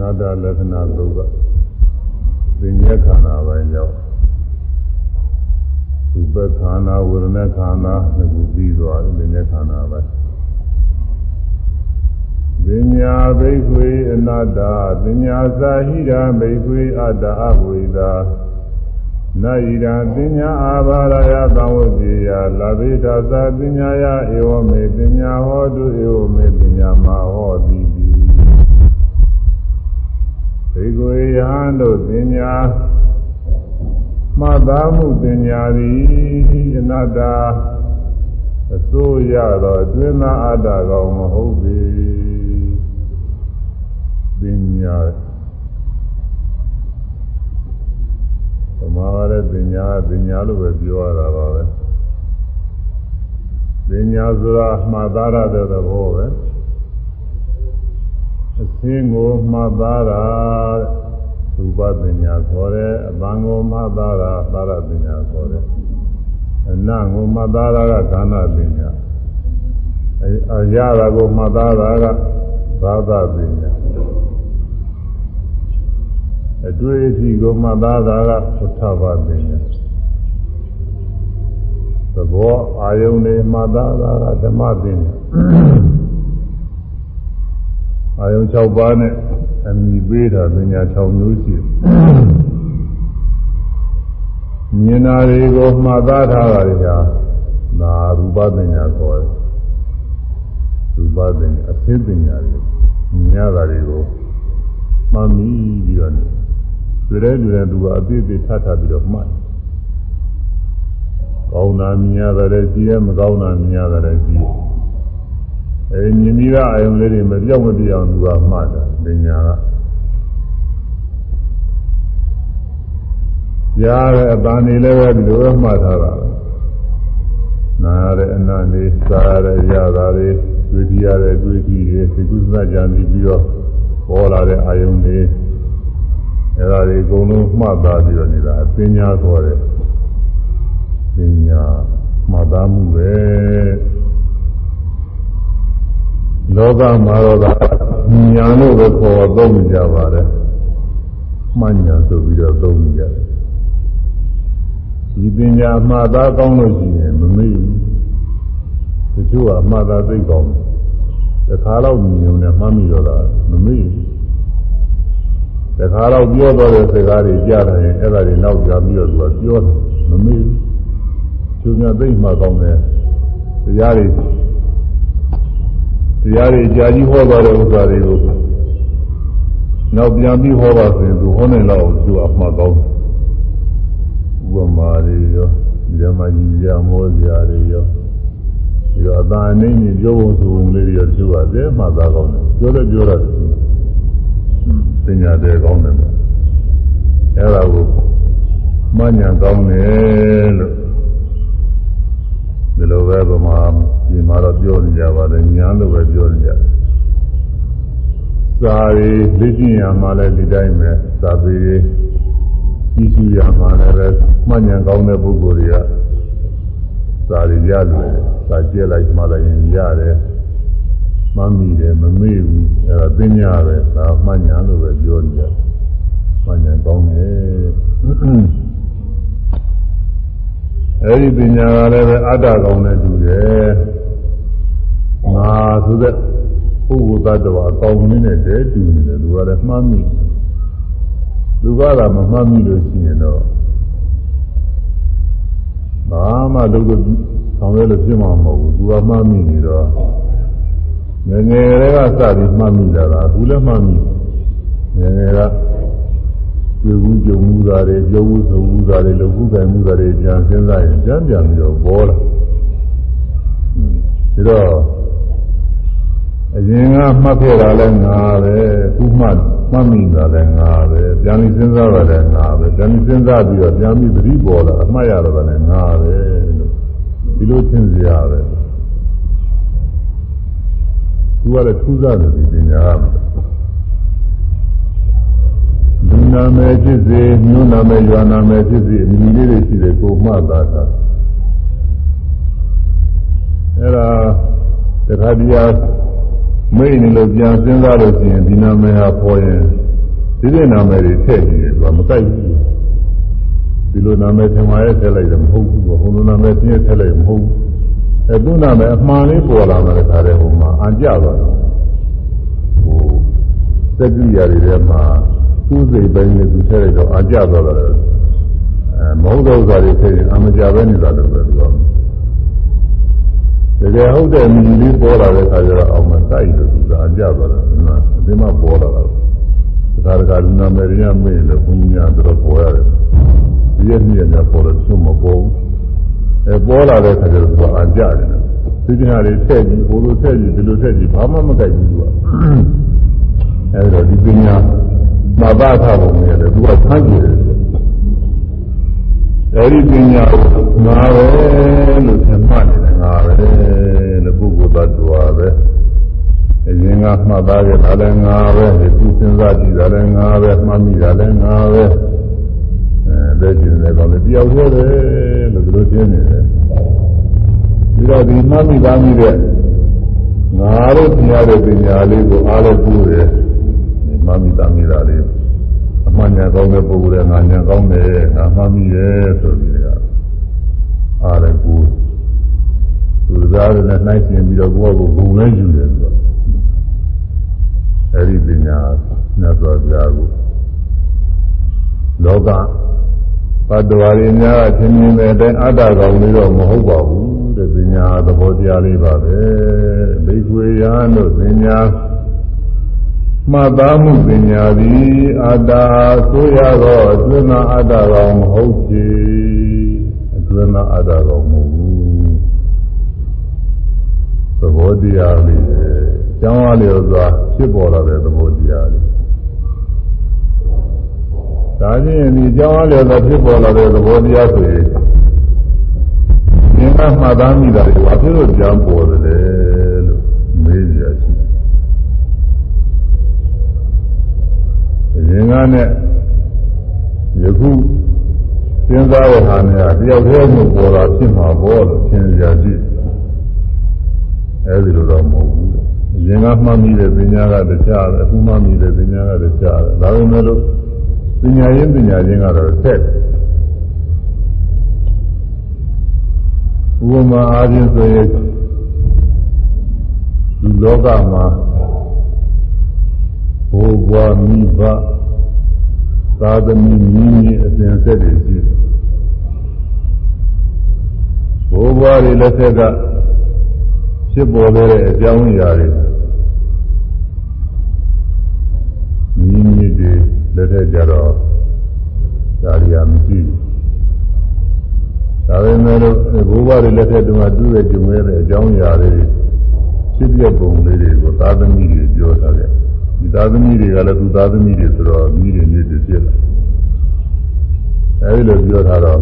နာတလက္ခဏာသုတ်ကသင်္ညက်ခန္ဓာပိုင်းရောက်ဥပ္ပခန္ဓာဝေဒနာခန္ဓာနှစ်ခုပြီးသွားတယ်သင်္ညက်ခန္ဓာပိုင်းပညာဘိခွေအနတ္တပညာသာဟိရာဘိခွေအတ္တအဝိဒါနာယိရာပညာအာဘာရယသံဝတိယလာဘိတာသာပညာယဧဝမေပညာဟောတုဧဝမေပညာမဟောတိ တိဘေကိုယဟန်တို့ပညာမှတ်သားမှုပညာသည်အနတ္တအစိုးရသောအတွင်းသားအတ္တကောင်မဟုတ်ပေပညာသမားရဲ့ပညာပညာလို့ပဲပြောရတာပါပဲပညာဆိုတာမှတ်သားရတဲ့သဘောပဲ အသင်းကိုမှတ်သားတာရူပပညာခေါ်တယ်အပန်းကိုမှတ်သားတာသာရပညာခေါ်တယ်အနတ်ကိုမှတ်သားတာကခန္ဓာပညာအဲအရာကိုမှတ်သားတာကသာသပညာအတွေ့အထိကိုမှတ်သားတာကသုထဘာပညာသဘောအာယုန်တွေမှတ်သားတာကဓမ္မပညာ အာယုံ6ပါးနဲ့အမိပေးတာပညာ6မျိုးရှိတယ်။မြင်တာတွေကိုမှတ်သားထားတာတွေကနာရူပပညာခေါ်တယ်။ရူပပညာအသိပညာတွေမြင်ရတာတွေကိုမှတ်မိပြီးတော့တွေ့တဲ့တွေ့တဲ့သူကအသေးသေးထပ်ထပ်ပြီးတော့မှတ်တယ်။ကောင်းတာမြင်ရတယ်ရှိတယ်မကောင်းတာမြင်ရတယ်ရှိတယ်။ အဲမြင်ပြီးသားအယုံလေးတွေမပြောက်မပြောင်းသူကမှတ်တာပညာကကြားတဲ့အပန်းနေလည်းပဲဒီလိုပဲမှတ်ထားတာနာရတဲ့အနန္တေစားရတဲ့ရတာတွေတွေ့ကြရတဲ့တွေ့ကြည့်တွေသိကုသကြံပြီးပြီးတော့ပေါ်လာတဲ့အာယုံတွေအဲဒါတွေအကုန်လုံးမှတ်သားပြီးတော့နေတာပညာခေါ်တယ်ပညာမှတ်သားမှုပဲ လောကမှာတော့ကညာလို့ပဲခေါ်သုံးကြပါတယ်မှန်ညာဆိုပြီးတော့သုံးကြတယ်ဒီပညာမှတ်သားကောင်းလို့ရှိရင်မမေ့ဘူးတချို့ကအမှတ်သားသိကောင်းတယ်တခါတော့မြင်ုံနဲ့မှတ်မိတော့တာမမေ့ဘူးတခါတော့ပြောတော့တဲ့စကားတွေကြားတယ်အဲ့ဒါတွေနောက်ကြပြီးတော့သူကပြောတယ်မမေ့ဘူးသူများသိမှကောင်းတယ်တရားတွေ တရားတွေကြာကြီးဟောသွားတဲ့ဥစ္စာတွေကိုနောက်ပြန်ပြီးဟောပါဆိုရင်သူဟောနေတော့သူအမှားကောင်းဥပမာတွေရောဓမ္မကြီးရမောစရာတွေရောဒီတော့အသာအနေနဲ့ပြောဖို့ဆိုုံလေးတွေရောသူကတဲမှသာကောင်းတယ်ပြောလဲပြောရတယ်ပညာတဲ့ကောင်းတယ်အဲ့ဒါကိုမှညာကောင်းတယ်လို့ဒီ လိုပဲဗမာဒီမှာတော့ပြောနေကြပါတယ်ညာလို့ပဲပြောနေကြတယ်စာရီသိကျင်ရမှာလည်းဒီတိုင်းပဲစာပေကြီးစုရမှာလည်းပဲမှတ်ဉာဏ်ကောင်းတဲ့ပုဂ္ဂိုလ်တွေကစာရီရလို့စာကျက်လိုက်မှလည်းရင်ရတယ်မှတ်မိတယ်မမေ့ဘူးအဲဒါသိညာပဲဒါမှတ်ဉာဏ်လို့ပဲပြောနေကြတယ်မှတ်ဉာဏ်ကောင်းတယ် အဲဒီပညာကလည်းပဲအတ္တကောင်းတဲ့သူတယ်ငါဆိုတဲ့ပုဂ္ဂိုလ်သတ္တဝါအကောင်းမင်းနဲ့တည်းတူနေတယ်သူကလည်းမှားမိသူကသာမမှားမိလို့ရှိရင်တော့ဘာမှလုပ်လို့ဆောင်ရွက်လို့ဖြစ်မှာမဟုတ်ဘူးသူကမှားမိနေတော့ငယ်ငယ်တွေကစပြီးမှားမိတာကဘူးလည်းမှားမိငယ်ငယ်က ပြုဘူးကြုံမှုတာတွေပြောဘူးဆိုမှုတာတွေလုပ်ဘူးကံမှုတာတွေပြန်စဉ်းစားရင်ပြန်ပြန်ပြီးတော့ပေါ်လာပြီးတော့အရင်ကမှတ်ခဲ့တာလည်းငါပဲခုမှမှတ်မိတာလည်းငါပဲပြန်ပြီးစဉ်းစားတာလည်းငါပဲပြန်ပြီးစဉ်းစားပြီးတော့ပြန်ပြီးသတိပေါ်လာအမှတ်ရတော့လည်းငါပဲလို့ဒီလိုသင်စရာပဲသူကလည်းထူးဆန်းတယ်ဒီပညာကလူ နာမည်ဖြစ်စေမျိုးနာမည်ရွာနာမည်ဖြစ်စေအမည်လေးတွေရှိတယ်ကိုမှတ်သားတာအဲ့ဒါတခါတည်းမိတ်နေလို့ပြန်စဉ်းစားလို့ရှိရင်ဒီနာမည်ဟာပေါ်ရင်ဒီတဲ့နာမည်တွေထည့်နေတယ်သူကမကြိုက်ဘူးဒီလိုနာမည်သင်္မာရဲ့ထည့်လိုက်တယ်မဟုတ်ဘူးဟိုလိုနာမည်ပြည့်ထည့်လိုက်မဟုတ်ဘူးအဲသူ့နာမည်အမှန်လေးပေါ်လာမှလည်းခါတယ်ဟိုမှာအံကြသွားတယ်ဟိုစက်ကြည့်ရတွေထဲမှာ သူ့စိတ်ပိုင်းနဲ့သူထည့်လိုက်တော့အံကြသွားတယ်အဲမဟုတ်တဲ့ဥစ္စာတွေထည့်ရင်အမကြပဲနေတာလို့ပဲသူကတကယ်ဟုတ်တဲ့မြည်လေးပေါ်လာတဲ့ခါကျတော့အောင်မတိုက်လို့သူကအကြသွားတယ်အဒီမှာပေါ်လာတာဒါကလူနာမည်ရမေးလို့ဘုညာတော့ပေါ်ရတယ်ဒီရက်နေ့ညပေါ်လို့သူမပေါ်ဘူးအဲပေါ်လာတဲ့ခါကျတော့သူကအကြတယ်ဒီဒီဟာတွေထည့်ပြီးဘိုးလိုထည့်ပြီးဒီလိုထည့်ပြီးဘာမှမကြိုက်ဘူးသူကအဲဒါဒီပညာ မဘာသာပုံနဲ့လည်းသူကဆန်းကြည့်တယ်အဲဒီပညာငါပဲလို့သင်မှတ်နေတယ်ငါပဲလို့ပုဂ္ဂိုလ်သတ္တဝါပဲအရင်ကမှတ်သားကြတာလည်းငါပဲဒီစဉ်းစားကြည့်တာလည်းငါပဲမှတ်မိတာလည်းငါပဲအဲလက်ကျင်လည်းကောင်းတယ်တယောက်တည်းပဲလို့ဒီလိုရှင်းနေတယ်ပြီးတော့ဒီမှတ်မိသားမိတဲ့ငါတို့ပြရတဲ့ပညာလေးကိုအားလည်းပူတယ်ဒီ မှတ်မိသားမိတာလေးအမှန်ညာကောင်းတဲ့ပုဂ္ဂိုလ်ရဲ့ငါညာကောင်းတယ်ငါမှတ်မိရဲ့ဆိုပြီးတော့အားလည်းပူသူသားတွေနဲ့နှိုင်းရှင်ပြီးတော့ကိုယ့်ကိုယ်ကိုဘုံလဲယူတယ်ဆိုတော့အဲဒီပညာမြတ်စွာဘုရားကိုလောကဘတ်တော်ရည်များအချင်းချင်းတဲ့အတိုင်းအတ္တကောင်လေးတော့မဟုတ်ပါဘူးတဲ့ပညာသဘောတရားလေးပါပဲဘိက္ခွေယံတို့ပညာ မှတ်သားမှုပညာသည်အတ္တဆိုရသောအတွင်းသာအတ္တကောင်မဟုတ်ချေအတွင်းသာအတ္တကောင်မဟုတ်ဘူးသဘောတရားလေးကျောင်းအားလျော်စွာဖြစ်ပေါ်လာတဲ့သဘောတရားလေးဒါချင်းဒီကျောင်းအားလျော်စွာဖြစ်ပေါ်လာတဲ့သဘောတရားဆိုရင်သင်္ကမှတ်သားမိတာတွေဘာဖြစ်လို့ကြောင်းပေါ်တယ်လို့မေးကြရှိ ရင်ကနဲ့ယခုစဉ်းစားရတာနဲ့တယောက်တည်းကိုပေါ်လာဖြစ်မှာပေါ်လို့သင်ကြကြည့်အဲဒီလိုတော့မဟုတ်ဘူးရင်ကမှတ်မိတဲ့ပညာကတခြားပဲအခုမှတ်မိတဲ့ပညာကတခြားပဲဒါပေမဲ့လို့ပညာရင်းပညာရင်းကတော့ဆက်ဥပမာအားဖြင့်ဆိုရင်ဒီလောကမှာဘိုးဘွားမိဘ သာသမီမိမိအစဉ်ဆက်တွေရှိတယ်ဘိုးဘွားတွေလက်ထက်ကဖြစ်ပေါ်တဲ့အကြောင်းအရာတွေမိမိတွေလက်ထက်ကြတော့ဒါရီယာမရှိဘူးဒါပေမဲ့လို့ဘိုးဘွားတွေလက်ထက်တုန်းကတူးရကြုံရတဲ့အကြောင်းအရာတွေဖြစ်ပြပုံလေးတွေကိုသာသမီတွေပြောထားတယ်ဒီ သာသမီတွေကလည်းသူသာသမီတွေဆိုတော့မိတွေမြစ်တွေဖြစ်လာအဲဒီလိုပြောထားတော့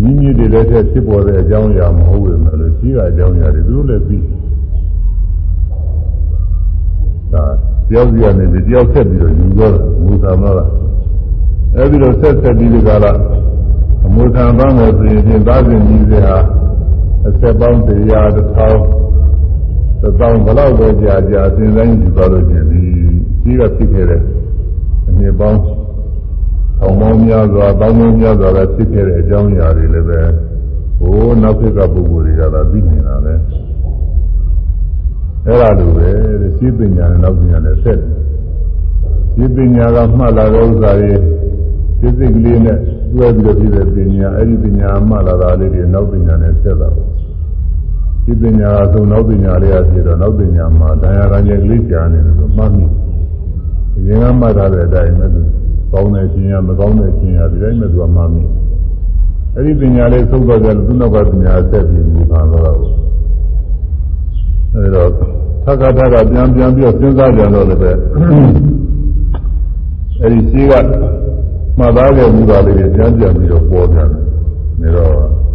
မိမိတွေလည်းထက်ဖြစ်ပေါ်တဲ့အကြောင်းအရာမဟုတ်ဘူးလို့ရှိကအကြောင်းအရာတွေသူတို့လည်းသိဒါတယောက်စီကနေပြီးတယောက်ဆက်ပြီးတော့ယူသွားတာမူသာမလားအဲဒီလိုဆက်ဆက်ပြီးဒီကလာအမူခံပန်းမယ်ဆိုရင်ပြင်သားစဉ်ကြီးတွေဟာအဆက်ပေါင်းတရားတစ်ထောင် တစ်ထောင်ဘလောက်ပဲကြာကြာအစဉ်တိုင်းယူသွားလို့ရှိရင်ဒီကြီးကဖြစ်ခဲ့တဲ့အနှစ်ပေါင်းထောင်ပေါင်းများစွာတောင်းပေါင်းများစွာလည်းဖြစ်ခဲ့တဲ့အကြောင်းအရာတွေလည်းပဲဟိုနောက်ဖြစ်ကပုဂ္ဂိုလ်တွေကသာသိနေတာပဲအဲ့ဒါလိုပဲရှင်းပညာနဲ့နောက်ပညာနဲ့ဆက်တယ်ရှင်းပညာကမှတ်လာတဲ့ဥစ္စာတွေသိစိတ်ကလေးနဲ့တွဲပြီးတော့ဖြစ်တဲ့ပညာအဲ့ဒီပညာမှတ်လာတာလေးတွေနောက်ပညာနဲ့ဆက်တာပေါ့ ရှင်းပညာကဆိုနောက်ပညာလေးအဖြစ်တော့နောက်ပညာမှာတရားရံရဲ့ကလေးကြာနေတယ်ဆိုမှတ်မိအရင်ကမှတ်ထားတဲ့အတိုင်းပဲသူကောင်းတဲ့ခြင်းရမကောင်းတဲ့ခြင်းရဒီတိုင်းမဲ့သူကမှမင်းအဲ့ဒီပညာလေးသုံးတော့ကြလို့သူနောက်ကပညာဆက်ပြီးဒီပါတော့တာကိုအဲ့တော့သက္ကထကပြန်ပြန်ပြီးစဉ်းစားကြတော့လည်းပဲအဲ့ဒီရှိကမှတ်သားခဲ့မှုပါလေးတွေပြန်ပြန်ပြီးတော့ပေါ်ပြန်တယ်ဒါတော့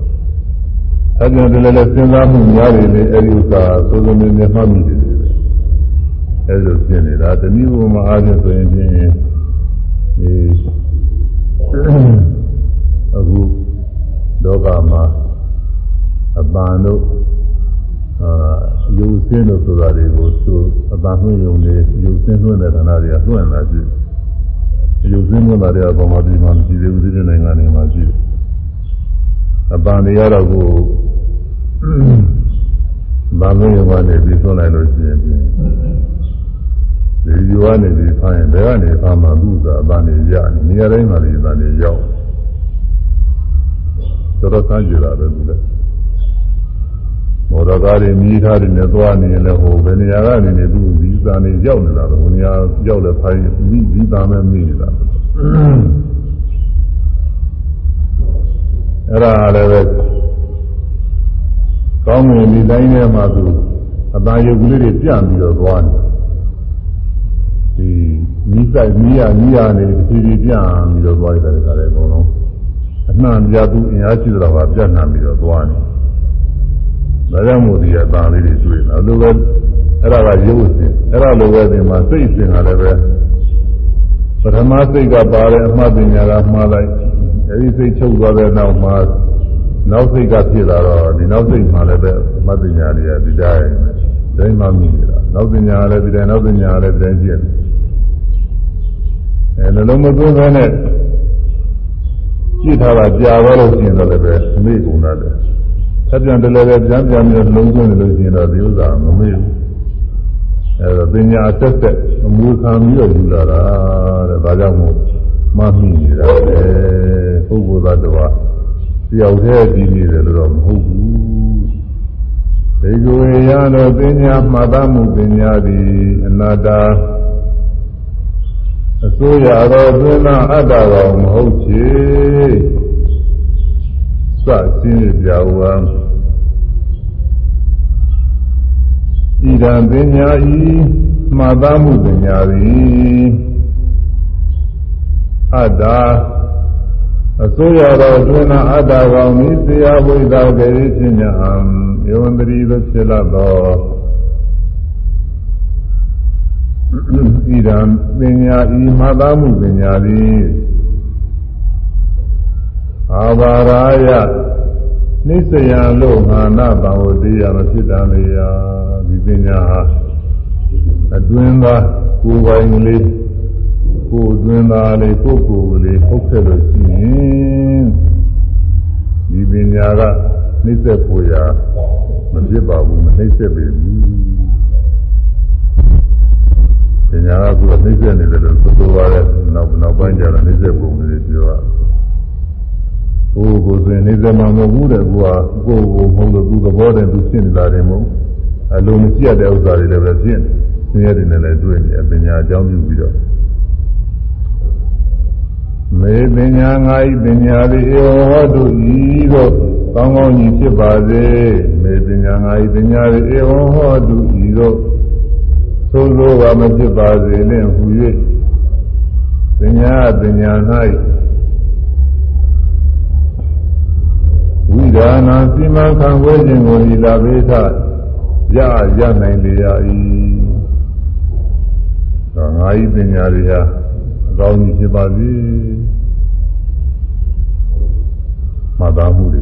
အဲ့ဒီတည်းလည်းစဉ်းစားမှုများတယ်လေအဲ့ဒီဥစ္စာသုံးသုံးနေနေမှတ်မိတယ်အဲ့လိုဖြစ်နေတာတနည်းဥပမာအားဖြင့်ဆိုရင်ဖြင့်ဒီအခုလောကမှာအပန်တို့အာယုံစင်းလို့ဆိုတာတွေကိုသူအတန်နှွင့်ယုံနေယုံစင်းနှွင့်တဲ့ဌာနတွေကလွှင့်လာကြည့်ယုံစင်းနှွင့်တာတွေကဘာမှဒီမှာမရှိသေးဘူးဒီနိုင်ငံတွေမှာရှိတယ်အတန်တွေကတော့ကို ဘာလို့ရောကနေပြီးသွန်းလိုက်လို့ရှိရင်ဒီယူကနေပြီးဖမ်းရင်ဘယ်ကနေဖမ်းမှသူ့သာအတန်တွေရနေရာတိုင်းမှာဒီအတန်တွေရောက်တော်တော်ဆန်းကြတာပဲသူလည်းမော်ဒကားတွေမြည်ထားတယ်နဲ့သွားနေရင်လည်းဟိုဘယ်နေရာကနေနေသူဒီသာနေရောက်နေတာတော့ဘယ်နေရာရောက်လဲဖိုင်းဒီဒီသာမဲ့မိနေတာအဲ့ဒါလည်းပဲ ကောင်းငင်ဒီတိုင်းထဲမှာသူအသားရုပ်ကလေးတွေပြန့်ပြီးတော့သွားတယ်ဒီမိစိုက်မိရမိရနေတဖြည်းဖြည်းပြန့်ပြီးတော့သွားရတယ်ဒါလည်းအကုန်လုံးအနှံ့ပြသူအင်အားရှိတော့ပါပြန့်နှံ့ပြီးတော့သွားတယ်ဒါကြောင့်မို့ဒီအသားလေးတွေတွေ့တယ်အဲ့လိုပဲအဲ့ဒါကရုပ်စင်အဲ့ဒါလိုပဲဒီမှာစိတ်စင်ကလည်းပဲပထမစိတ်ကပါတယ်အမှတ်ပညာကမှားလိုက်အဲဒီစိတ်ချုပ်သွားတဲ့နောက်မှာ နောက်စိတ်ကဖြစ်လာတော့ဒီနောက်စိတ်မှလည်းပဲအမှတ်ပညာတွေကဒီတိုင်းတိုင်းမှမိနေတာနောက်ပညာလည်းဒီတိုင်းနောက်ပညာလည်းဒီတိုင်းဖြစ်တယ်အဲလုံးလုံးမသွင်းဘဲနဲ့ကြည့်ထားတာကြာသွားလို့ရှိရင်တော့လည်းပဲမေ့ကုန်တာတယ်ဆက်ပြန်တယ်လည်းပြန်ပြန်ပြီးလုံးသွင်းတယ်လို့ရှိရင်တော့ဒီဥစ္စာမမေ့ဘူးအဲဒါပညာတက်တက်အမူခံပြီးတော့ယူလာတာတဲ့ဒါကြောင့်မို့မမိနေတာလေပုဂ္ဂိုလ်သားတော်တ ယောက်တည်းတည်နေတယ်လို့တော့မဟုတ်ဘူးဒီကိုရသောပညာမှတ်သားမှုပညာသည်အနာတ္တအစိုးရသောသွင်းသောအတ္တကောင်မဟုတ်ချေစရှင်းပြဝံဣဒံပညာဤမှတ်သားမှုပညာသည်အတ္တ အစိုးရတော်တွင်အတ္တကောင်ဤဆရာဝိသကေဖြစ်ညာယဝန္တရီသို့ဖြစ်လာသောဣဒံပညာဤမှတ်သားမှုပညာသည်အာဘာရာယနိစ္စယလို့ငါနာတံဝတိယမဖြစ်တံလေယာဒီပညာဟာအတွင်းသားကိုယ်ပိုင်လေး ကိုယ်အတွင်းသားလေးကိုယ်ကိုယ်လေးဟုတ်ခဲ့လို့ရှိရင်ဒီပညာကနှိစ္စပူရာမဖြစ်ပါဘူးမနှိစ္စပေဘူးပညာကသူကနှိစ္စနေတယ်လို့ဆိုလိုပါတယ်နောက်နောက်ပိုင်းကျတော့နှိစ္စပုံလေးပြောတာကိုယ်ကိုယ်ဆိုရင်နေသမမဟုတ်ဘူးတဲ့ကွာကိုယ်ကိုမဟုတ်လို့သူသဘောတည်းသူဖြစ်နေတာတယ်မဟုတ်အလိုမရှိရတဲ့ဥစ္စာတွေလည်းပဲဖြစ်နေဆင်းရဲတွေနဲ့လည်းတွေ့နေအပညာအကြောင်းပြုပြီးတော့ မေပညာငါဤပညာသည်ဧဝဟောတုဤသို့ကောင်းကောင်းကြီးဖြစ်ပါစေမေပညာငါဤပညာသည်ဧဝဟောတုဤသို့သို့သောကမဖြစ်ပါစေနှင့်ဟူ၍ပညာပညာ၌ဝိဒါနာစီမံခံဝဲခြင်းကိုဤလာဘေသရရနိုင်လေရ၏ဒါငါဤပညာတွေဟာအ ကောင်းကြီးဖြစ်ပါစေမှတ်သားမှုတွေ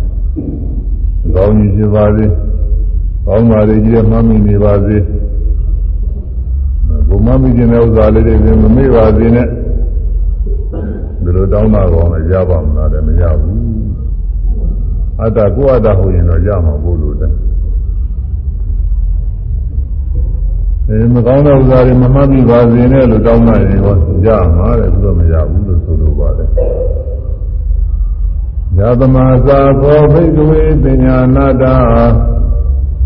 အကောင်းကြီးဖြစ်ပါစေကောင်းပါလေကြီးမှတ်မိနေပါစေဘုမမိခြင်းတဲ့ဥစ္စာလေးတွေမမေ့ပါစေနဲ့ဒီလိုတောင်းတာကောင်းလည်းရပါမလားတဲ့မရဘူးအတ္တကိုအတ္တဟုတ်ရင်တော့ရမှာဘို့လို့တဲ့ အဲမကောင်းတဲ့ဥစ္စာတွေမမှတ်မိပါစေနဲ့လို့တောင်းလိုက်ရင်တော့ရမှာတဲ့ဘုရားမရဘူးလို့ဆိုလိုပါတယ်ယသမသာဘောဘိကဝေပညာနာတာ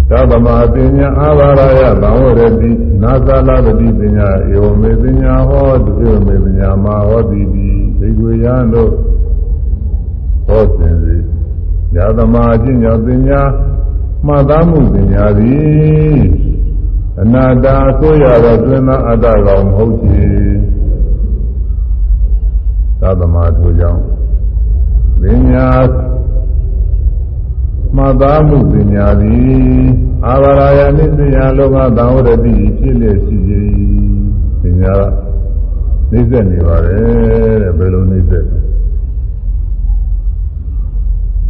သဗ္ဗမပညာအာဘာရယသံဝရတိနာသလာပတိပညာဧဝမေပညာဟောတုဧဝမေပညာမဟောတိတိဘိကဝေယံတို့ဟောစဉ်စီယသမအကျင့်ကြောင့်ပညာမှတ်သားမှုပညာသည် အနာတ္တဆိုရသောတွင်သောအတ္တကောင်မဟုတ်ချေသဗ္ဗမထိုကြောင့်ပညာမှတ်သားမှုပညာသည်အာဘာရယနိစ္စယလောကသံဝရတိဖြစ်လျက်ရှိ၏ပညာနှိမ့်ဆက်နေပါတယ်တဲ့ဘယ်လိုနှိမ့်ဆက်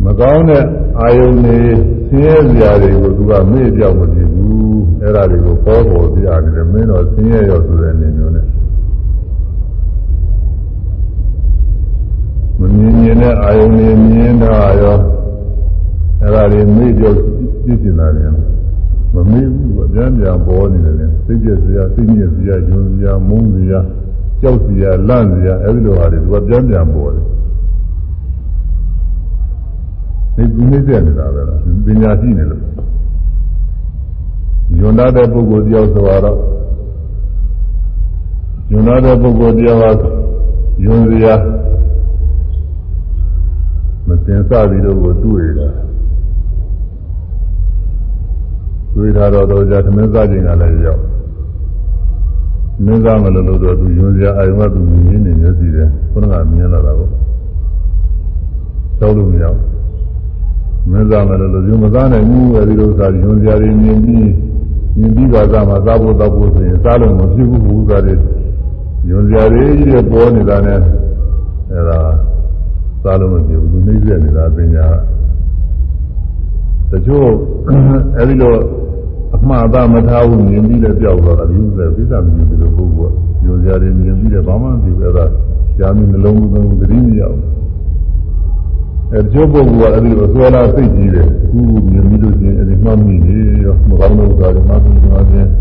မကောင်းတဲ့အာယုန်တွေဆင်းရဲစရာတွေကိုသူကမေ့ပြောက်မဖြစ်ဘူး အဲ့ဒါတွေကိုပေါ်ပေါ်ပြရတယ်မင်းတော်ဆင်းရဲရောဆိုတဲ့အနေမျိုးနဲ့မမြင်မြင်တဲ့အာယုန်တွေမြင်တာရောအဲ့ဒါတွေမေ့ကြောက်ပြည့်ကျင်လာတယ်မမေ့ဘူးအပြန်ပြန်ပေါ်နေတယ်စိတ်ကြစရာစိတ်ညစ်စရာယွန်းစရာမုန်းစရာကြောက်စရာလန့်စရာအဲ့ဒီလိုဟာတွေသူကပြန်ပြန်ပေါ်တယ်ဒီဒီနေ့တည်းနေတာပဲလားပညာရှိနေလို့ ယွန်းတဲ့ပုဂ္ဂိုလ်တယောက်ဆိုတော့ယွန်းတဲ့ပုဂ္ဂိုလ်တယောက်ကယွန်းစရာမစင်စပြီးတော့ကိုတွေ့တာတွေ့တာတော့တော့じゃသမင်းစားခြင်းကလည်းရောက်မင်းစားမလို့လို့တော့သူယွန်းစရာအာယုံကသူမြင်နေမျက်စီတယ်ခုနကမြင်လာတာပေါ့ကျောက်လို့မရောက်မင်းစားမလို့လို့ယွန်းမစားနိုင်ဘူးအဲဒီလိုစားယွန်းစရာတွေမြင်ပြီး မြင်ပြီးပါစားမှာစားဖို့တောက်ဖို့ဆိုရင်စားလို့မဖြစ်ဘူးဘူးစားတယ်ယွန်းစရာတွေကြီးတွေပေါ်နေတာနဲ့အဲဒါစားလို့မဖြစ်ဘူးသူနှိမ့်ဆက်နေတာပညာတချို့အဲဒီလိုအမှားသားမထားဘူးမြင်ပြီးလည်းကြောက်တော့တာဒီဥစ္စာပြဿနာမြင်ပြီးလို့ပုဂ္ဂိုလ်ယွန်းစရာတွေမြင်ပြီးလည်းဘာမှမဖြစ်ဘူးအဲဒါရှားမီနှလုံးသွင်းသတိမရဘူး အဲတချို့ပုဂ္ဂိုလ်ကအဲဒီလိုဆွဲလာစိတ်ကြီးတယ်အခုမြင်ပြီးလို့ချင်းအဲဒီမှတ်မိနေရောမကောင်းတဲ့ဥစ္စာတွေမှတ်ပြီးမှချင်း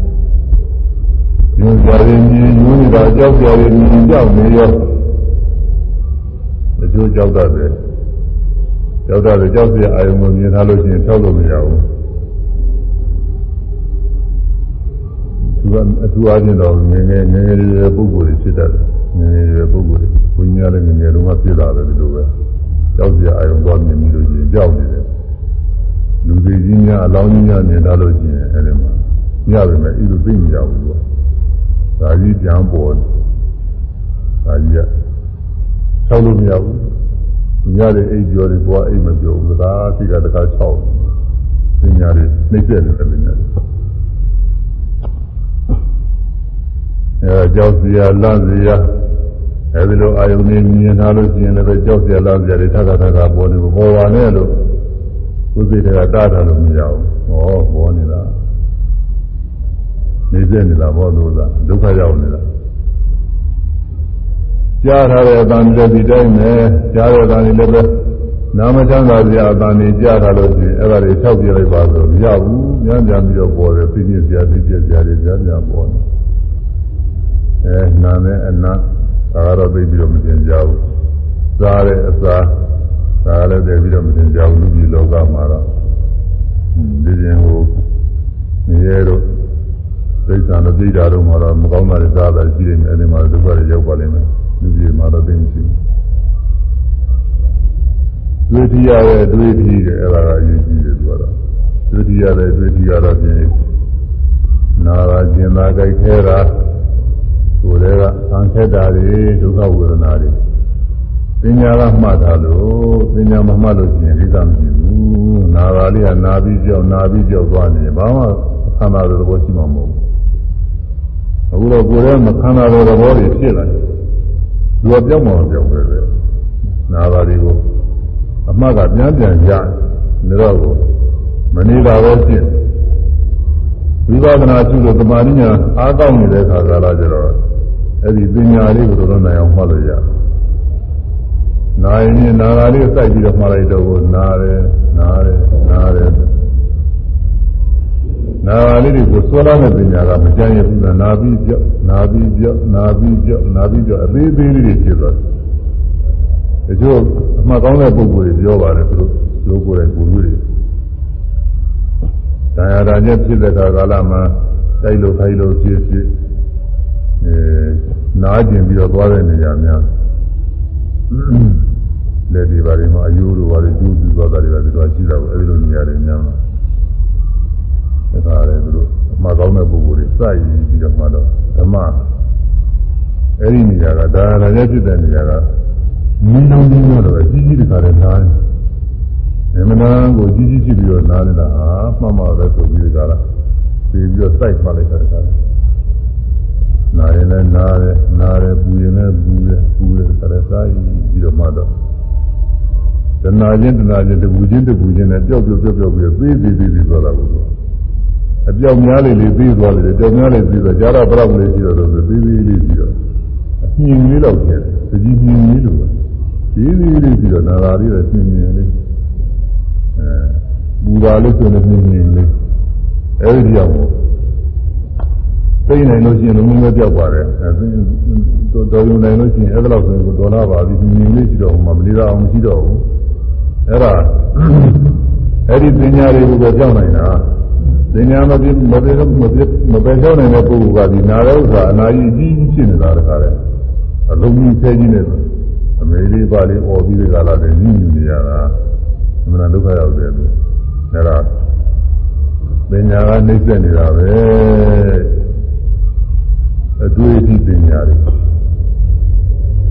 ယွန်းစရာတွေမြင်ယွန်းနေတာကြောက်စရာတွေမြင်ကြောက်နေရောတချို့ကြောက်တတ်တယ်ကြောက်တတ်တယ်ကြောက်စရာအာယုံကိုမြင်ထားလို့ရှိရင်ဖြောက်လို့မရဘူးသူကအထူးအားဖြင့်တော့ငယ်ငယ်ငယ်ငယ်ရွယ်ပုဂ္ဂိုလ်တွေဖြစ်တတ်တယ်ငယ်ငယ်ရွယ်ပုဂ္ဂိုလ်တွေဘုန်းကြီးလည်းငယ်ငယ်တုန်းကဖြစ်လာတယ်ဒီလိုပဲ ကြောက်စရာအာယုံတော့မြင်ပြီးလို့ရှိရင်ကြောက်နေတယ်လူတွေကြီးများအလောင်းကြီးများမြင်ထားလို့ရှိရင်အဲဒီမှာညပါမယ်ဤလိုသိမကြဘူးသူကဒါကြီးပြန်ပေါ်ဒါကြီးကဆောက်လို့မရဘူးညတဲ့အိပ်ကျော်တွေဘွားအိပ်မပြောဘူးဒါသိကတခါ၆ပညာတွေနှိမ့်ဆက်တယ်ပညာတွေအဲကြောက်စရာလန့်စရာ အဲဒီလိုအာယုန်နေမြင်လာလို့ရှိရင်လည်းပဲကြောက်စရာလန့်စရာတွေထပ်ထပ်ထပ်ပေါ်နေပေါ်ပါနဲ့လို့ဥသိတွေကတားတာလို့မရဘူးဟောပေါ်နေတာနေစက်နေတာဘောလို့လားဒုက္ခရောက်နေတာကြားထားတဲ့အတန်တွေဒီတိုင်းပဲကြားတဲ့အတန်တွေလည်းပဲနာမချမ်းသာစရာအတန်တွေကြားထားလို့ရှိရင်အဲ့ဒါတွေ၆ပြလိုက်ပါဆိုမရဘူးညံ့ပြန်ပြီးတော့ပေါ်တယ်သိညစ်စရာသိကျက်စရာတွေကြားပြန်ပေါ်တယ်အဲနာနဲ့အနာ ဒါကတော့သိပြီးတော့မတင်ကြဘူးစားတဲ့အစာဒါလည်းသိပြီးတော့မတင်ကြဘူးလူကြီးလောကမှာတော့ဒီရင်ဟိုနေရတော့သိစ္စာနဲ့သိတာတော့မှတော့မကောင်းတာတွေစားတာရှိနေတယ်အဲဒီမှာဒုက္ခတွေရောက်ပါလိမ့်မယ်လူကြီးမှာတော့သိမရှိဘူးတွေ့ထရတဲ့တွေ့ထီတဲ့အဲ့ဒါကအရေးကြီးတယ်သူကတော့တွေ့ထရတဲ့တွေ့ထီကတော့ပြင်နာတာကျင်သာကြိုက်ခဲတာ ကိုယ်တွေကဆံခက်တာတွေဒုက္ခဝေဒနာတွေပညာကမှတ်တာလို့ပညာမမှတ်လို့ရှိရင်ဒီကမရှိဘူးနာတာလေးကနာပြီးကြောက်နာပြီးကြောက်သွားနေဘာမှခန္ဓာလိုသဘောရှိမှာမဟုတ်ဘူးအခုတော့ကိုယ်ရဲ့မခန္ဓာလိုသဘောတွေဖြစ်လာတယ်သူကပြောင်းမှပြောင်းပဲပဲနာတာတွေကိုအမှတ်ကပြန်ပြန်ရနေတော့ကိုမနေတာပဲဖြစ်ဝိပဿနာရှိလို့သမာဓိညာအားကောင်းနေတဲ့ခါကာလကျတော့ အဲ့ဒီပညာလေးကိုတော့နိုင်အောင်မှတ်လို့ရတယ်။နာရင်နာတာလေးစိုက်ပြီးတော့မှတ်လိုက်တော့ကိုနာတယ်နာတယ်နာတယ်နာလေးတွေကိုစွဲလာတဲ့ပညာကမကြမ်းရဘူးလားနာပြီးပြော့နာပြီးပြော့နာပြီးပြော့နာပြီးပြော့အသေးသေးလေးတွေဖြစ်သွားတယ်။တချို့အမှတ်ကောင်းတဲ့ပုဂ္ဂိုလ်တွေပြောပါတယ်သူတို့ကိုယ်ကိုယ်ကိုယ်တွေတရားရာနဲ့ဖြစ်တဲ့ကာလမှာတိုက်လို့ခိုင်းလို့ဖြစ်ဖြစ်အဲ နားကျင်ပြီးတော့သွားတဲ့နေရာများလက်ဒီပါတွေမှာအယိုးလိုပါတွေကျူးပြီးသွားတာတွေကဒီလိုရှိတာကိုအဲဒီလိုနေရာတွေများမှာဒါကလည်းသူတို့အမှားကောင်းတဲ့ပုဂ္ဂိုလ်တွေစိုက်ပြီးတော့မှတော့ဓမ္မအဲဒီနေရာကဒါရာနဲ့ဖြစ်တဲ့နေရာကမင်းလုံးကြီးတော့ကြီးကြီးတခါတည်းနားအမှန်တန်ကိုကြီးကြီးဖြစ်ပြီးတော့နားနေတာဟာမှတ်မှာပဲဆိုပြီးကြတာပြီးပြီးတော့စိုက်မှလိုက်တာတခါ နာရင်လည်းနားတယ်နားတယ်ပူရင်လည်းပူတယ်ပူတယ်တခါလည်းစားပြီးတော့မှတော့တနာချင်းတနာချင်းတပူချင်းတပူချင်းနဲ့ပျောက်ပျောက်ပျောက်ပျောက်ပြီးသေးသေးသေးသေးသွားတာကိုအပြောင်များလေးလေးပြီးသွားတယ်ကြောင်များလေးပြီးသွားကြားတော့ဘလောက်လေးရှိတော့လို့ပြီးပြီးလေးပြီးတော့အမြင်လေးတော့ကျတယ်တကြီးမြင်လေးလို့ပြီးပြီးလေးပြီးတော့နာသာလေးတော့မြင်မြင်လေးအဲဘူတာလေးဆိုလည်းမြင်မြင်လေးအဲဒီကြောင့် သိနေလို့ရှိရင်လုံးလုံးပြောက်ပါတယ်အဲတော်ရုံနိုင်လို့ရှိရင်အဲ့ဒါလောက်ဆိုရင်ဒေါ်လာပါပြီမြင်လေးရှိတော့မှမလေးတော့အောင်မရှိတော့ဘူးအဲ့ဒါအဲ့ဒီပညာတွေကိုကြောက်နိုင်တာပညာမပြမပြမပြမပယ်ချောင်းနိုင်တဲ့ပုဂ္ဂိုလ်ကဒီနာတဲ့ဥစ္စာအနာကြီးကြီးဖြစ်နေတာတခါလေအလုံးကြီးဆဲကြီးနေတယ်အမေလေးပါလေးអော်ပြီးတဲ့ကာလတည်းညှဉ်းနေရတာအမှန်ဒုက္ခရောက်တယ်သူအဲ့ဒါပညာကနှိမ့်ဆက်နေတာပဲ အတွေ့အထိပညာတွေ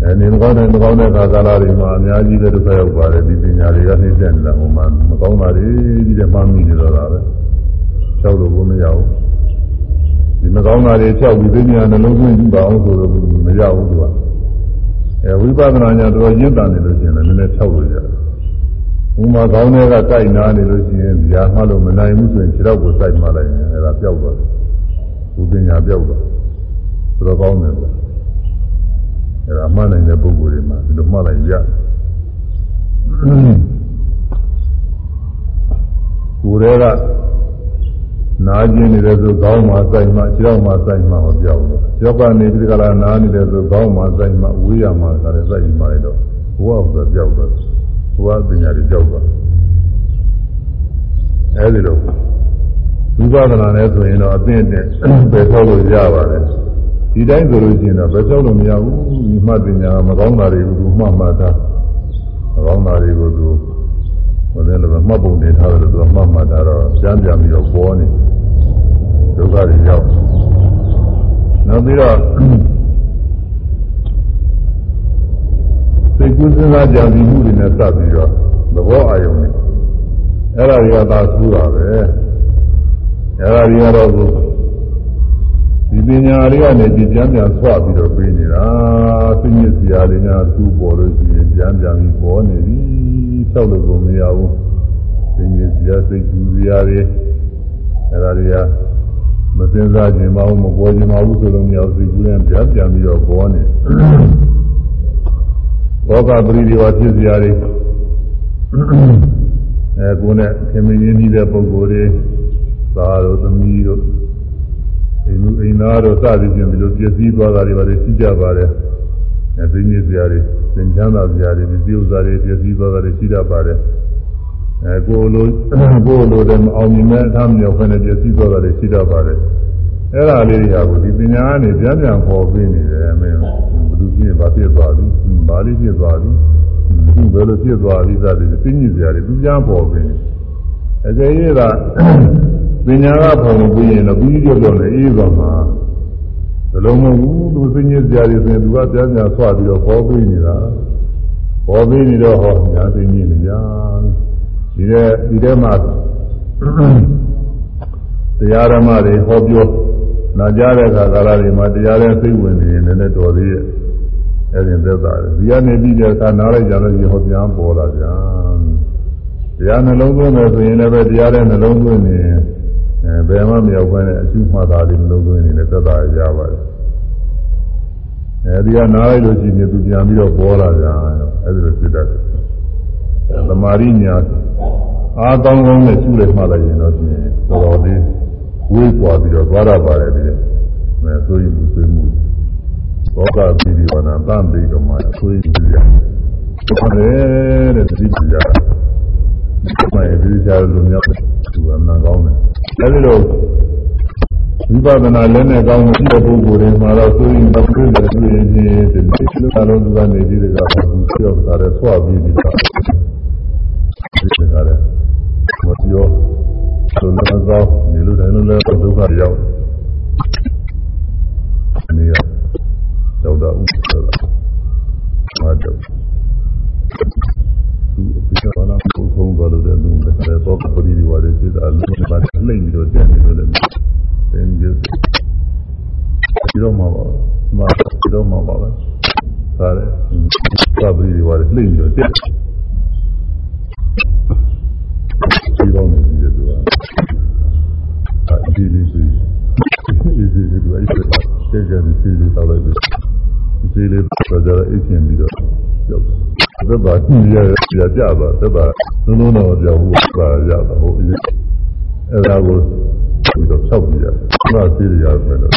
အဲဒီမကောင်းတဲ့မကောင်းတဲ့ကာလတွေမှာအများကြီးပဲဒုက္ခရောက်ပါတယ်ဒီပညာတွေကနှိမ့်ဆက်နေတာဟိုမှာမကောင်းတာတွေကြီးတဲ့မှမိနေတော့တာပဲလျှောက်လို့ကိုမရဘူးဒီမကောင်းတာတွေလျှောက်ပြီးသိဉာဏ်နှလုံးသွင်းပါအောင်ဆိုတော့မရဘူးသူကအဲဝိပဿနာညာတော်ရင့်တန်နေလို့ရှိရင်လည်းနည်းနည်းလျှောက်လို့ရတယ်ဥမာကောင်းတဲ့ကကြိုက်နာနေလို့ရှိရင်ညာမှလို့မနိုင်ဘူးဆိုရင်ခြေတော့ကိုစိုက်မှလိုက်ရင်အဲဒါပျောက်သွားတယ်ဘုပညာပျောက်သွား တော်တော်ကောင်းတယ်ကွာအဲဒါမှတ်နိုင်တဲ့ပုဂ္ဂိုလ်တွေမှာဒီလိုမှတ်လိုက်ရကိုယ်တည်းကနာကျင်နေတယ်ဆိုခေါင်းမှာစိုက်မှခြေတော့မှာစိုက်မှမပြောက်ဘူးကျောကနေပြီးကြလားနားနေတယ်ဆိုခေါင်းမှာစိုက်မှဝေးရမှာကလည်းစိုက်မှလည်းတော့ဘဝဆိုပြောက်သွားဘဝပညာတွေပြောက်သွားအဲဒီလိုဝိပဿနာနဲ့ဆိုရင်တော့အသင့်နဲ့ပဲထောက်လို့ရပါတယ် ဒီတိုင်းဆိုလို့ရှိရင်တော့ပဲထောက်လို့မရဘူးဒီမှတ်ပညာမကောင်းတာတွေကိုသူမှတ်မှတ်တာမကောင်းတာတွေကိုသူဟိုလည်းလည်းမှတ်ပုံနေထားတယ်သူကမှတ်မှတ်တာတော့ကျမ်းပြန်ပြီးတော့ပေါ်နေဒုက္ခတွေရောက်နောက်ပြီးတော့စိတ်ကူးစဉ်းစားကြံပြီးမှုတွေနဲ့စပ်ပြီးတော့သဘောအာရုံနဲ့အဲ့ဒါတွေကသာဆူတာပဲအဲ့ဒါတွေကတော့ ဒီပညာတွေကနေဒီကျမ်းပြန်ဆွပြီးတော့ပြီးနေတာသိညစ်စရာတွေများသူ့ပေါ်လို့ရှိရင်ကျမ်းပြန်ပြီးပေါ်နေပြီဆောက်လို့ကိုမရဘူးသိညစ်စရာစိတ်ကူးစရာတွေအဲ့ဒါတွေကမစင်စားခြင်းမအောင်မပေါ်ခြင်းမအောင်ဆိုလို့မရဘူးစိတ်ကူးရင်ပြန်ပြန်ပြီးတော့ပေါ်နေဘောဂပရိဒီဝဖြစ်စရာတွေအဲကိုယ်နဲ့ခင်မင်းရင်းနေတဲ့ပုံကိုယ်တွေသာတို့သမီးတို့ အိမ်လူအိမ်သားတို့စသည်ဖြင့်ဒီလိုပြည့်စည်သွားတာတွေပါလေရှိကြပါတယ်အဲသိညစ်စရာတွေသင်္ချမ်းသာစရာတွေဒီဥစ္စာတွေပြည့်စည်သွားတာတွေရှိတတ်ပါတယ်အဲကိုယ်လိုကိုယ်လိုတည်းမအောင်မြင်မဲ့အထမြောက်ခွင့်နဲ့ပြည့်စည်သွားတာတွေရှိတတ်ပါတယ်အဲ့ဒါလေးတွေကကိုဒီပညာကနေပြန်ပြန်ပေါ်ပြီးနေတယ်အမေဘယ်သူဖြစ်ဘာဖြစ်သွားပြီဘာလေးဖြစ်သွားပြီသူဘယ်လိုဖြစ်သွားပြီစသည်ဖြင့်သိညစ်စရာတွေသူပြန်ပေါ်ပြီးနေအကယ်၍သာ ပညာကဖော်လို့ပြီးရင်တော့ပြီးပြောပြောနဲ့အေးသွားမှာဘယ်လိုမဟုတ်ဘူးသူသိညစ်စရာတွေဆိုရင်သူကပြန်ပြန်ဆွပြီးတော့ပေါ်ပြီးနေတာပေါ်ပြီးနေတော့ဟောညာသိညစ်နေကြဒီတဲ့ဒီတဲ့မှာတရားဓမ္မတွေဟောပြောနာကြတဲ့အခါကာလတွေမှာတရားနဲ့စိတ်ဝင်နေရင်လည်းတော်သေးရဲ့အဲ့ဒီသက်သာတယ်ဒီကနေပြီးတဲ့အခါနားလိုက်ကြလို့ဒီဟောပြန်ပေါ်လာကြတရားနှလုံးသွင်းမယ်ဆိုရင်လည်းပဲတရားတဲ့နှလုံးသွင်းနေ အဲဘယ်မှမရောက်ဘဲနဲ့အကျူမှတ်တာတွေနှလုံးသွင်းနေလည်းသက်သာရပါတယ်အဲဒီကနားလိုက်လို့ရှိရင်သူပြန်ပြီးတော့ပေါ်လာကြအဲဒီလိုဖြစ်တတ်တယ်သမာရိညာအားကောင်းကောင်းနဲ့ရှုလိုက်မှလည်းရင်တော့ပြင်တော်တော်လေးဝေးပွားပြီးတော့သွားရပါတယ်ဒီအဲဆိုရင်သူဆွေးမှုဘောကပြီးဒီဝနာတန်ပြီးတော့မှဆွေးမှုရဟုတ်တယ်တဲ့သိကြတာမှန်ဒီကြလူမျိုး သူအမှန်ကောင်းတယ်အဲဒီလိုဝိပဿနာလည်းနဲ့ကောင်းတဲ့ပုဂ္ဂိုလ်တွေမှာတော့ဆိုရင်တော့ပြည့်တယ်ပြည့်ရင်ဒီလိုလုံးသူကနေပြီးတော့သူပြောတာလည်းဆွပြီးပြီးတာဒီကလည်းမပြောဆိုတော့ကောင်းဒီလိုတိုင်းလည်းဒုက္ခရောက်နေရတော့တော့ဥစ္စာမတော့ သူအပိကလာကိုခုံးသွားလို့လည်းလုံးလည်းတော့ပရိဒီဝါတွေစိတ်အလုံးနဲ့ပါနှိမ့်ပြီးတော့တန်နေလို့လည်းသင်ကြဒီတော့မှာပါမှာဒီတော့မှာပါပဲဒါလည်းပရိဒီဝါတွေနှိမ့်ပြီးတော့တက်ဒီတော့နေဒီလိုကဒီအိတ်ဆက်ကျဲကျဲဒီစီလေးတောက်လိုက်ပြီးဒီစီလေး တော့ကြတော့အိတ်ရှင်ပြီးတော့ကြောက်သက်သာကြည့်ရရကြပါသက်သာလုံးလုံးတော့ကြောက်ဘူးပါရတာဟုတ်ပြီအဲ့ဒါကိုပြီးတော့ဖြောက်ပြရတယ်။ဒါစီရရမယ်လို့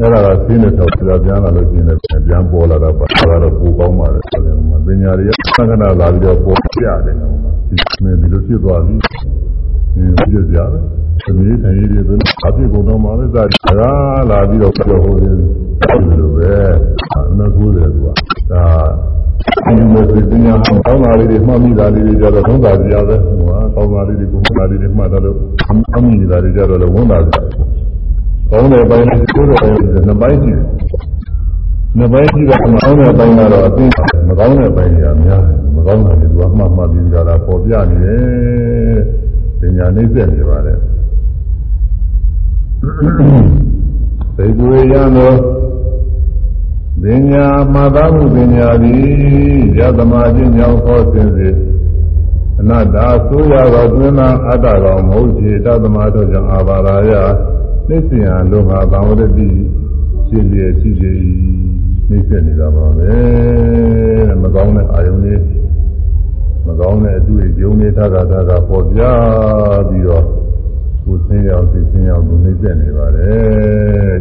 အဲ့ဒါကစီးနေတော့ကြာပြန်လာလို့ရှိရင်ပြန်ပေါ်လာတော့ပါဒါတော့ပူကောင်းပါလေဆိုရင်ပညာတွေကသံဃနာလာပြီးတော့ပေါ်ပြတယ်နော်ဒီမင်းဒီလိုဖြစ်သွားပြီ ဒီပြကြရတယ်သမီးထိုင်ရည်တွေဆိုအပြစ်ကုန်တော့မှလည်းသာဒါလာပြီးတော့ပြောဟိုတယ်ဒီလိုပဲအနကူတယ်သူကဒါဒီလိုဆိုပညာကောင်းတာလေးတွေမှတ်မိတာလေးတွေကြတော့သုံးတာကြရပဲဟိုကကောင်းတာလေးတွေကိုမှတ်တာလေးတွေမှတ်တော့လို့မှတ်မိတာတွေကြတော့လည်းဝန်တာကြတယ်ကောင်းတဲ့ပိုင်းနဲ့ကျိုးတဲ့ပိုင်းနဲ့နှစ်ပိုင်းရှိတယ်နှစ်ပိုင်းရှိတာမကောင်းတဲ့ပိုင်းကတော့အသိမကောင်းတဲ့ပိုင်းတွေကများတယ်မကောင်းတာတွေကမှတ်မှတ်ပြီးကြတာပေါ်ပြနေတယ် ပညာနှိမ့်ဆက်နေပါတယ်သိသူရံသောပညာမှတ်သားမှုပညာသည်ယသမာချင်းကြောင့်ခေါ်စဉ်စေအနတ္တဆိုရသောသွင်းသာအတ္တကောင်မဟုတ်ချေတသမတို့ကြောင့်အာဘာရာယနှိစ္စယလုံငါသံဝရတိရှိလျက်ရှိစေ၏နှိစ္စနေတာပါပဲတဲ့မကောင်းတဲ့အာယုန်လေး မကောင်းတဲ့အတွေ့အကြုံတွေထတာထတာပေါ်ပြပြီးတော့ကိုယ်ဆင်းရောက်သိဆင်းရောက်ကိုနှိစ္စနေပါတယ်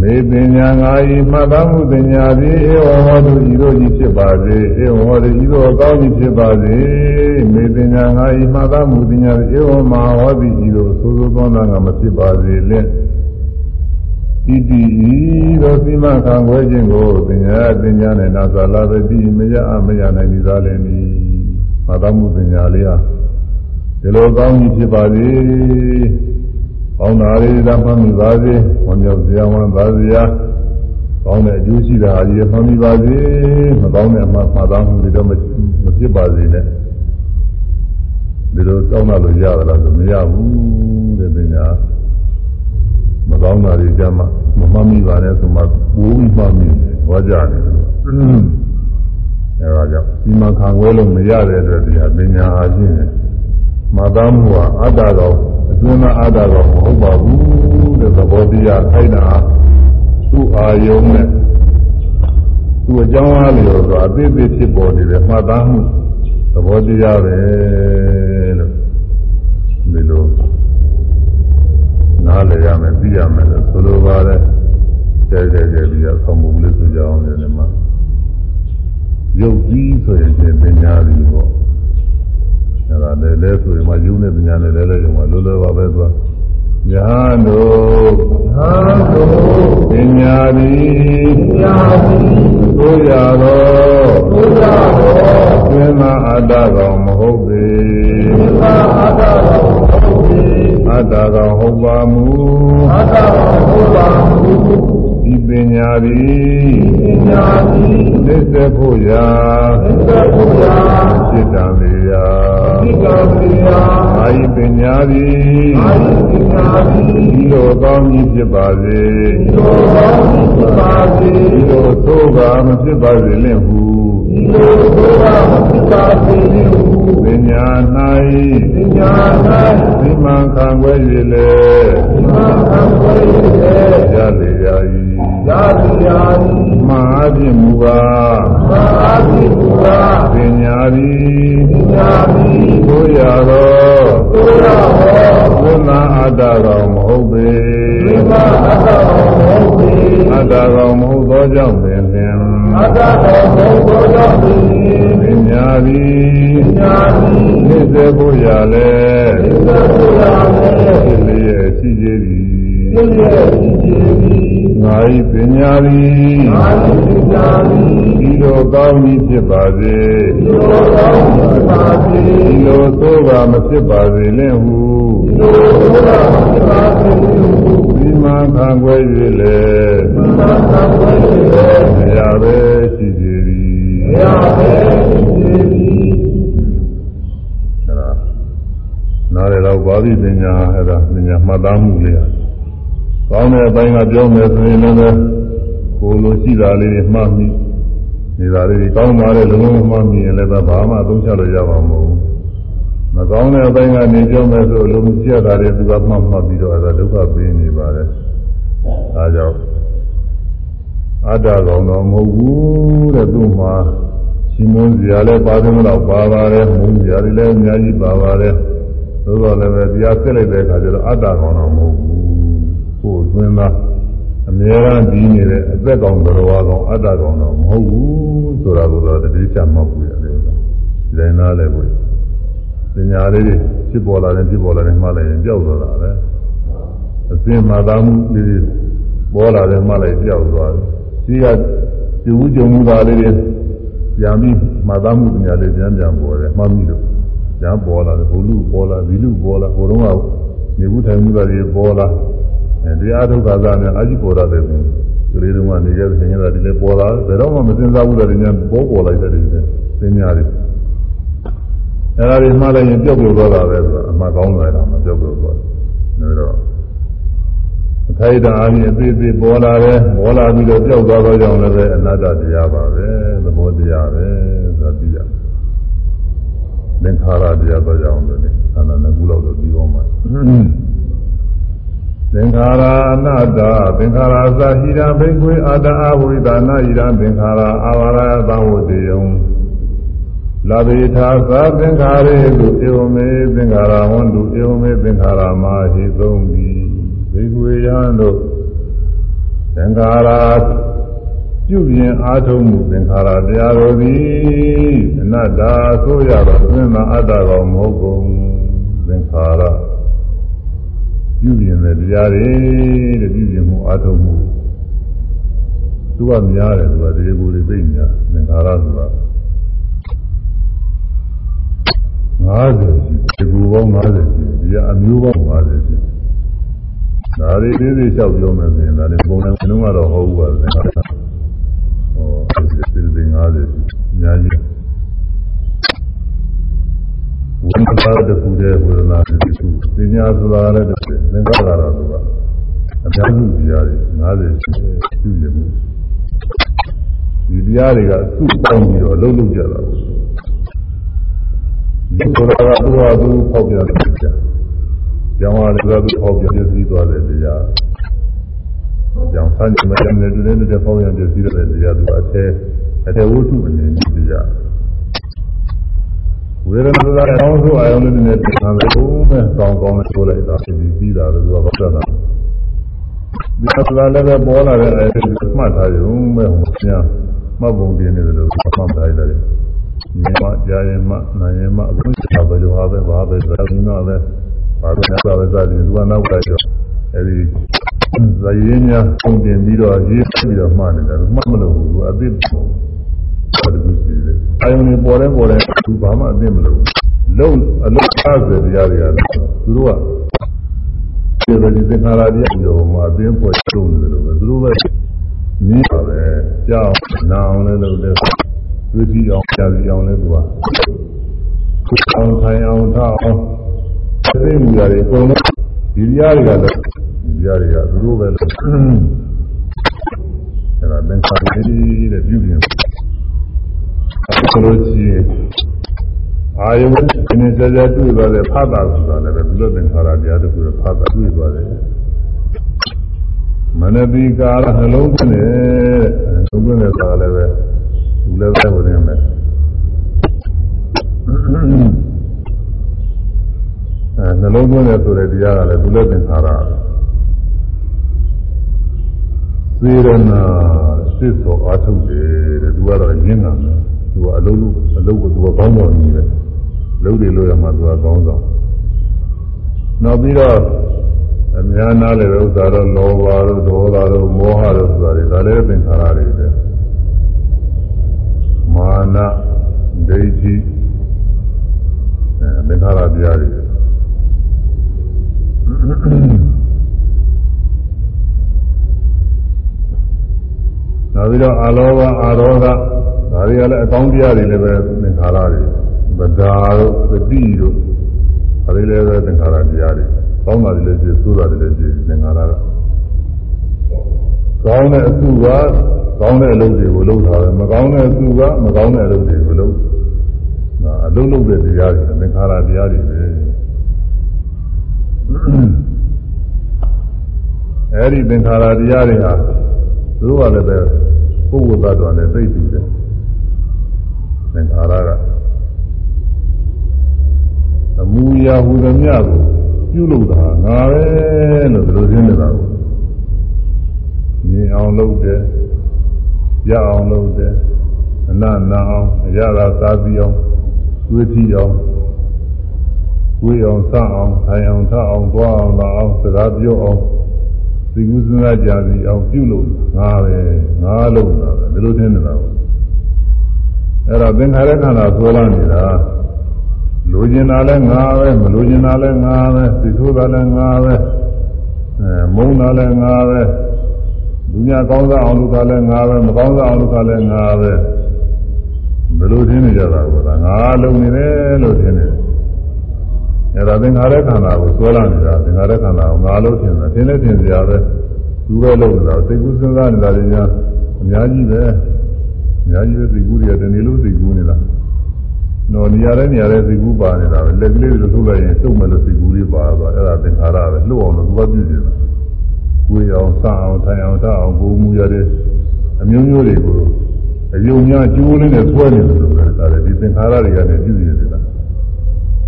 မေပညာငါဤမှတ်သားမှုပညာသည်ဧဝဟောတုဤသို့ကြီးဖြစ်ပါစေဧဝဟောတုဤသို့အကောင်းကြီးဖြစ်ပါစေမေပညာငါဤမှတ်သားမှုပညာသည်ဧဝမဟောတိဤသို့သိုးသိုးသောနာငါမဖြစ်ပါစေလင့် ဤတည်ဤသောစိမခံခွဲခြင်းကိုပညာပညာနဲ့နာသာလာတိမရအမရနိုင်သည်သာလည်းနီမှတ်သားမှုပညာလေးဟာဒီလိုကောင်းကြီးဖြစ်ပါစေကောင်းတာလေးသာမှတ်မိပါစေဝမ်းမြောက်စရာဝမ်းသာစရာကောင်းတဲ့အကျိုးရှိတာအကြီးမှတ်မိပါစေမကောင်းတဲ့အမှမှတ်သားမှုတွေတော့မဖြစ်ပါစေနဲ့ဒီလိုကောင်းတာလို့ရတာလားဆိုမရဘူးတဲ့ပညာမ ကောင်းတာတွေကြမှာမမှတ်မိပါနဲ့ဆိုမှပိုးပြီးမှတ်မိဝါကြတယ်အဲဒါကြောင့်ဒီမှာခံဝဲလို့မရတဲ့အတွက်ဒီဟာပညာအားဖြင့်မသားမှုဟာအတ္တတော်အတွင်းသားအတ္တတော်မဟုတ်ပါဘူးတဲ့သဘောတရားခိုက်တာသူ့အာယုံနဲ့သူ့အကြောင်းအားလျော်စွာအသေးသေးဖြစ်ပေါ်နေတဲ့မှတ်သားမှုသဘောတရားပဲလို့ဒီလို နားလည်ရမယ်သိရမယ်လို့ဆိုလိုပါတယ်ကျဲကျဲကျဲပြီးတော့ဆောင်းမှုလေးဆိုကြအောင်လည်းမှာရုပ်ကြီးဆိုရင်ပညာပြီးပေါ့အဲ့ဒါလည်းလဲဆိုရင်မှယုံတဲ့ပညာနဲ့လဲလဲကြမှာလောလောပါပဲသွားညာတို့ဟာတို့ပညာသည်ပညာသည်သို့ရသောသို့ရသောသင်္သာအတ္တကောင်မဟုတ်ပေ အတ္တကောင်ဟုတ်ပါမူအတ္တကောင်ဟုတ်ပါမူဒီပညာသည်ပညာသည်သစ္စေဖို့ရာသစ္စေဖို့ရာစိတ္တံလေရာစိတ္တံလေရာအာယပညာသည်အာယပညာသည်ဒီလိုကောင်းကြီးဖြစ်ပါစေဒီလိုကောင်းကြီးဖြစ်ပါစေဒီလိုသိုးပါမဖြစ်ပါစေလင့်ဟုဒီလိုသိုးပါမဖြစ်ပါစေလင့်ဟု ပညာ၌ပညာ၌သိမှန်ခံွယ်၍လေသိမှန်ခံွယ်၍လေရလေရာ၏ရလေရာ၏မာအဖြစ်မူပါမာအဖြစ်မူပါပညာသည်ပညာသည်ကိုရသောကိုရသောဝိမာအတ္တကောင်မဟုတ်ပေဝိမာအတ္တကောင်မဟုတ်ပေ အတ္တကောင်မဟုတ်သောကြောင့်ပင်လင်အတ္တကောင်မဟုတ်သောကြောင့်ပင်ပညာသည်ပညာသည်သိစေဖို့ရလေသိစေဖို့ရလေဖြစ်လျက်ရှိကြသည်ဖြစ်လျက်ရှိကြသည်ငါဤပညာသည်ငါဤပညာသည်ဒီလိုကောင်းကြီးဖြစ်ပါစေဒီလိုကောင်းကြီးဖြစ်ပါစေဒီလိုသိုးပါမဖြစ်ပါစေလင့်ဟုဒီလိုသိုးပါမဖြစ်ပါစေလင့်ဟုဒီ မှာခံွယ်၍လေဒီမှာခံွယ်၍လေမရပဲရှိကြသည်မရပဲရှိကြသည်အဲ့ဒါနားရတော့ဘာဝိပညာအဲ့ဒါပညာမှတ်သားမှုလေးကောင်းတဲ့အပိုင်းကပြောမယ်ဆိုရင်လည်းကိုလိုရှိတာလေးတွေမှတ်မိနေတာလေးတွေကောင်းပါလေလုံးလုံးမှတ်မိရင်လည်းဘာမှအသုံးချလို့ရမှာမဟုတ်ဘူး မမကောင်းတဲ့အပိုင်းကနေကြောင်းမဲ့ဆိုအလုံးကျက်တာတွေသူကမှတ်မှတ်ပြီးတော့အဲဒါဒုက္ခပေးနေပါတယ်။ဒါကြောင့်အတ္တကောင်တော့မဟုတ်ဘူးတဲ့သူ့မှာရှင်မုန်းစရာလည်းပါတယ်မလို့ပါပါတယ်မုန်းစရာတွေလည်းအများကြီးပါပါတယ်။သို့တော်လည်းပဲတရားဆက်လိုက်တဲ့အခါကျတော့အတ္တကောင်တော့မဟုတ်ဘူး။ကိုယ်အတွင်းသားအမြဲတမ်းဒီနေတဲ့အသက်ကောင်တော်ဝါကောင်အတ္တကောင်တော့မဟုတ်ဘူးဆိုတာကိုတော့တတိချမှတ်ဘူးရတယ်။ဒီတိုင်းသားလည်းကို ပညာလေးတွေဖြစ်ပေါ်လာတယ်ဖြစ်ပေါ်လာတယ်မှလည်းကြောက်သွားတာပဲအစင်မှသာမှုလေးတွေပေါ်လာတယ်မှလည်းကြောက်သွားတယ်ရှိကဒီဝုကြုံမှုသားလေးတွေပြန်ပြီးမှသာမှုပညာလေးပြန်ပြန်ပေါ်တယ်မှတ်မိလို့ညာပေါ်လာတယ်ဘုလူပေါ်လာဇီလူပေါ်လာဘုံတော့နေဘူးထိုင်မှုသားတွေပေါ်လာတရားထုတ်ခါသားနဲ့အာကြီးပေါ်ရတယ်ဆိုဒီလေးတုန်းကနေခဲ့တဲ့ခင်ဗျာဒီလေးပေါ်လာဘယ်တော့မှမစင်စားဘူးတဲ့ညာပေါ်ပေါ်လိုက်တဲ့ဒီပညာတွေ အဲ့ဒါတွေမှလည်းရင်ပြုတ်ပြုတ်သွားတာပဲဆိုတာအမှကောင်းတယ်တော့မပြုတ်ပြုတ်သွားတယ်ဒါတော့အခိုက်အတန့်အရင်အသေးသေးပေါ်လာတယ်ပေါ်လာပြီးတော့ပြုတ်သွားတော့ကြောင့်လည်းပဲအနတ္တတရားပါပဲသဘောတရားပဲဆိုတာသိရသင်္ခါရတရားတော့ကြောင့်လည်းသာနာနှစ်ခုလောက်တော့ပြီးအောင်ပါသင်္ခါရအနတ္တသင်္ခါရသာဟိရဘိကွေအာတအဝိဒါနာဟိရသင်္ခါရအာဝရသဝတေယံ လာဘေထာသာသင်္ခါရေတုဧဝမေသင်္ခါရဝန္တုဧဝမေသင်္ခါရမာဟိသုံးပြီဘေကွေယံတို့သင်္ခါရပြုပြင်အားထုတ်မှုသင်္ခါရတရားတော်သည်အနတ္တဆိုရတော့သင်္သာအတ္တကောင်မဟုတ်ကုန်သင်္ခါရပြုပြင်တဲ့တရားတွေတဲ့ပြုပြင်မှုအားထုတ်မှုသူကများတယ်သူကတရားကိုယ်တွေသိညာသင်္ခါရဆိုတာ 50ရှိဒီကူပေါင်း50ရှိဒီကအမျိုးပေါင်း50ရှိဒါတွေသေးသေးလျှောက်ပြောမယ်ဆိုရင်ဒါလည်းပုံစံလုံးကတော့ဟုတ်ဘူးပါပဲဟောဒီသေးသေး50ရှိအများကြီးဝိသတကူတဲ့ဝေဒနာတစ်ခုပညာဆိုတာလည်းတစ်ခုသင်္ခါရတော့သူကအများစုတရားတွေ50ရှိပြုနေမှုဒီတရားတွေကစုပေါင်းပြီးတော့အလုံးလုံးကြတာ ဒီလိုကသူ့ဟာသူပေါက်ပြတယ်ကြာ။ကျောင်းဟာလည်းသူပေါက်ပြပြည့်စည်သွားတယ်တရား။ကျောင်းဆန်းနေမှလည်းတူတဲ့တဲ့ပေါက်ရပြည့်စည်တဲ့တရားသူအထဲအထဲဝတ္ထုအနေနဲ့တရား။ဝေဒနာသာအောင်းဆိုအာယုန်လေးနဲ့ပြန်လာလို့ပဲကောင်းကောင်းနဲ့ဆိုလိုက်တာပြီးပြီးတာလို့သူကပြောတာ။ဒီသလားလည်းပေါ်လာတဲ့အဲဒီမှတ်ထားရုံပဲဟိုပြန်မှတ်ပုံပြနေတယ်လို့မှတ်ထားရတယ်။ မြင်မှကြားရင်မှနားရင်မှအခုချက်ပဲလို့ဟာပဲဘာပဲဆိုတော့ဒီမှာပဲဘာပဲနားပဲစသည်သူကနောက်လိုက်တော့အဲဒီဇာရင်းများပုံတင်ပြီးတော့ရေးပြီးတော့မှတ်နေတယ်မှတ်မလို့ဘူးအသိပုံဘာလို့ရှိလဲအယုံတွေပေါ်တယ်ပေါ်တယ်သူဘာမှအသိမလို့လုံးအလုံးအားစတရားတွေကသူတို့ကဒီလိုဒီသင်္ခါရတရားရောမှာအသိပေါ်ကျုံနေတယ်လို့ပဲသူတို့ပဲနည်းပါပဲကြောက်နာအောင်လည်းလုပ်တယ် ဝိသီအောင်ကြာစီအောင်လဲသူကအောင်ဆိုင်အောင်ထားအောင်သိမှုရတယ်အကုန်လုံးဒီတရားတွေကလည်းဒီတရားတွေကသူတို့ပဲလို့အဲ့ဒါသင်္ခါရကြီးတဲ့ပြုပြင်အခုလိုကြည့်အာယုန်ဒီနေ့ကြာကြာတွေ့သွားတဲ့ဖတ်တာဆိုတာလည်းဘုလိုသင်္ခါရတရားတစ်ခုဖတ်တာတွေ့သွားတယ်မနတိကာရနှလုံးသွင်းတယ်နှလုံးသွင်းတယ်ဆိုတာလည်းပဲ သူလည်းပဲဝင်နေမယ်အဲနှလုံးသွင်းတယ်ဆိုတဲ့တရားကလည်းသူလည်းသင်္ခါရသေရနာစစ်တော်အားထုတ်တယ်တဲ့သူကတော့ရင်းနာမယ်သူကအလုံးလုံးအလုံးကိုသူကကောင်းတော်ကြီးပဲလုံးတယ်လို့ရမှသူကကောင်းဆောင်နောက်ပြီးတော့အများနာလည်းဥစ္စာတော့လောဘတို့ဒေါသတို့မောဟတို့ဆိုတာတွေဒါလည်းသင်္ခါရတွေပဲ မာနဒိဋ္ဌိအဲသင်္ခါရတရားတွေနောက်ပြီးတော့အာလောဘအာရောဂဒါတွေကလည်းအကောင်းတရားတွေလည်းပဲသင်္ခါရတွေဗဒါတို့သတိတို့ဒါတွေလည်းပဲသင်္ခါရတရားတွေကောင်းတာတွေလည်းရှိဆိုးတာတွေလည်းရှိသင်္ခါရကကောင်းတဲ့အစုက ကောင်းတဲ့အလုပ်တွေကိုလုပ်တာပဲမကောင်းတဲ့အစုကမကောင်းတဲ့အလုပ်တွေကိုလုပ်မအလုံးလုံးတဲ့တရားတွေသင်္ခါရတရားတွေပဲအဲဒီသင်္ခါရတရားတွေဟာသူတို့ကလည်းပဲပုဂ္ဂိုလ်သတ္တဝါနဲ့သိတူတယ်သင်္ခါရကအမူအရာဟူသမျှကိုပြုလုပ်တာငါပဲလို့ဘယ်လိုသိနေတာကိုမြင်အောင်လုပ်တယ် ရအောင်လုပ်တယ်အနနာအောင်အရသာသာပြီးအောင်တွေးကြည့်အောင်ကိုယ်အောင်စအောင်ထိုင်အောင်ထအောင်သွားအောင်လာအောင်စကားပြောအောင်သိကုသနာကြစီအောင်ပြုလို့ငါပဲငါလို့တာပဲဒီလိုထင်နေတာကိုအဲ့တော့သင်္ခါရခန္ဓာဆွဲလာနေတာလိုချင်တာလဲငါပဲမလိုချင်တာလဲငါပဲသိဆိုးတာလဲငါပဲအဲမုန်းတာလဲငါပဲ လူညာကောင်းစားအောင်လုပ်တာလဲငါပဲမကောင်းစားအောင်လုပ်တာလဲငါပဲဘယ်လိုထင်နေကြတာကငါလုံးနေတယ်လို့ထင်နေတယ်အဲ့ဒါသင်္ခါရခန္ဓာကိုဆွဲလာနေတာသင်္ခါရခန္ဓာကိုငါလို့ထင်တယ်ထင်လဲထင်စရာပဲသူပဲလို့ဆိုတာသိကုစဉ်းစားနေတာတွေညာအများကြီးပဲအများကြီးပဲသိကုတွေကတနေ့လို့သိကုနေတာနော်နေရာတဲ့နေရာတဲ့သိကုပါနေတာပဲလက်ကလေးတွေထုတ်လိုက်ရင်စုပ်မဲ့လို့သိကုလေးပါသွားအဲ့ဒါသင်္ခါရပဲလှုပ်အောင်လို့သူကပြုနေတာ ကိုယ်အောင်စအောင်ထိုင်အောင်ထအောင်ကိုယ်မူရတဲ့အမျိုးမျိုးတွေကိုအယုံများကျိုးလေးနဲ့ဆွဲနေတယ်လို့ပဲဒါလည်းဒီသင်္ခါရတွေကလည်းပြုနေတယ်လား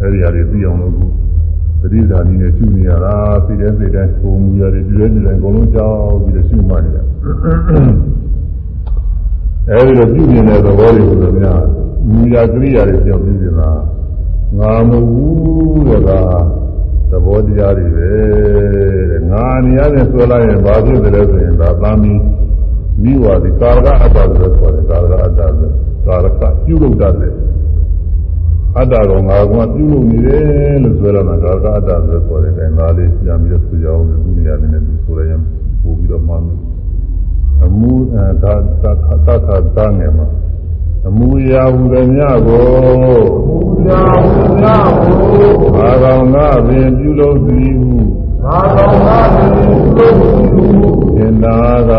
အဲဒီဟာတွေသိအောင်လို့သတိဓာနီနဲ့ရှုနေရတာသိတဲ့စိတ်တိုင်းကိုယ်မူရတယ်ပြည့်တဲ့အကုန်လုံးကြောက်ပြီးတော့ရှုမှတ်နေတာအဲဒီလိုပြုနေတဲ့သဘောတွေကိုလည်းများမူရာကရိယာတွေပြောင်းပြီးနေတာငါမဟုတ်တဲ့က သဘောတရားတွေပဲတဲ့ငါနေရာနဲ့ဆွဲလိုက်ရင်ဘာဖြစ်တယ်လဲဆိုရင်ဒါသာမီမိဝါဒီကာရကအတ္တလို့ခေါ်တယ်ကာရကအတ္တလို့ကာရကပြုလုပ်တတ်တယ်အတ္တကောင်ငါကပြုလုပ်နေတယ်လို့ဆိုရတာကာရကအတ္တလို့ခေါ်တယ်အဲဒါလေးပြန်ပြီးတော့ဆိုကြအောင်သူနေရာနဲ့သူဆိုရရင်ပို့ပြီးတော့မှန်းအမှုအဲသာသာသာသာသာငယ်မှာ အမှုရာဟုသမျှကိုအမှုရာဟုသမျှကိုဘာကောင်ကပင်ပြုလုပ်သည်ဟုဘာကောင်ကပင်ပြုလုပ်သည်ဟုသင်္နာက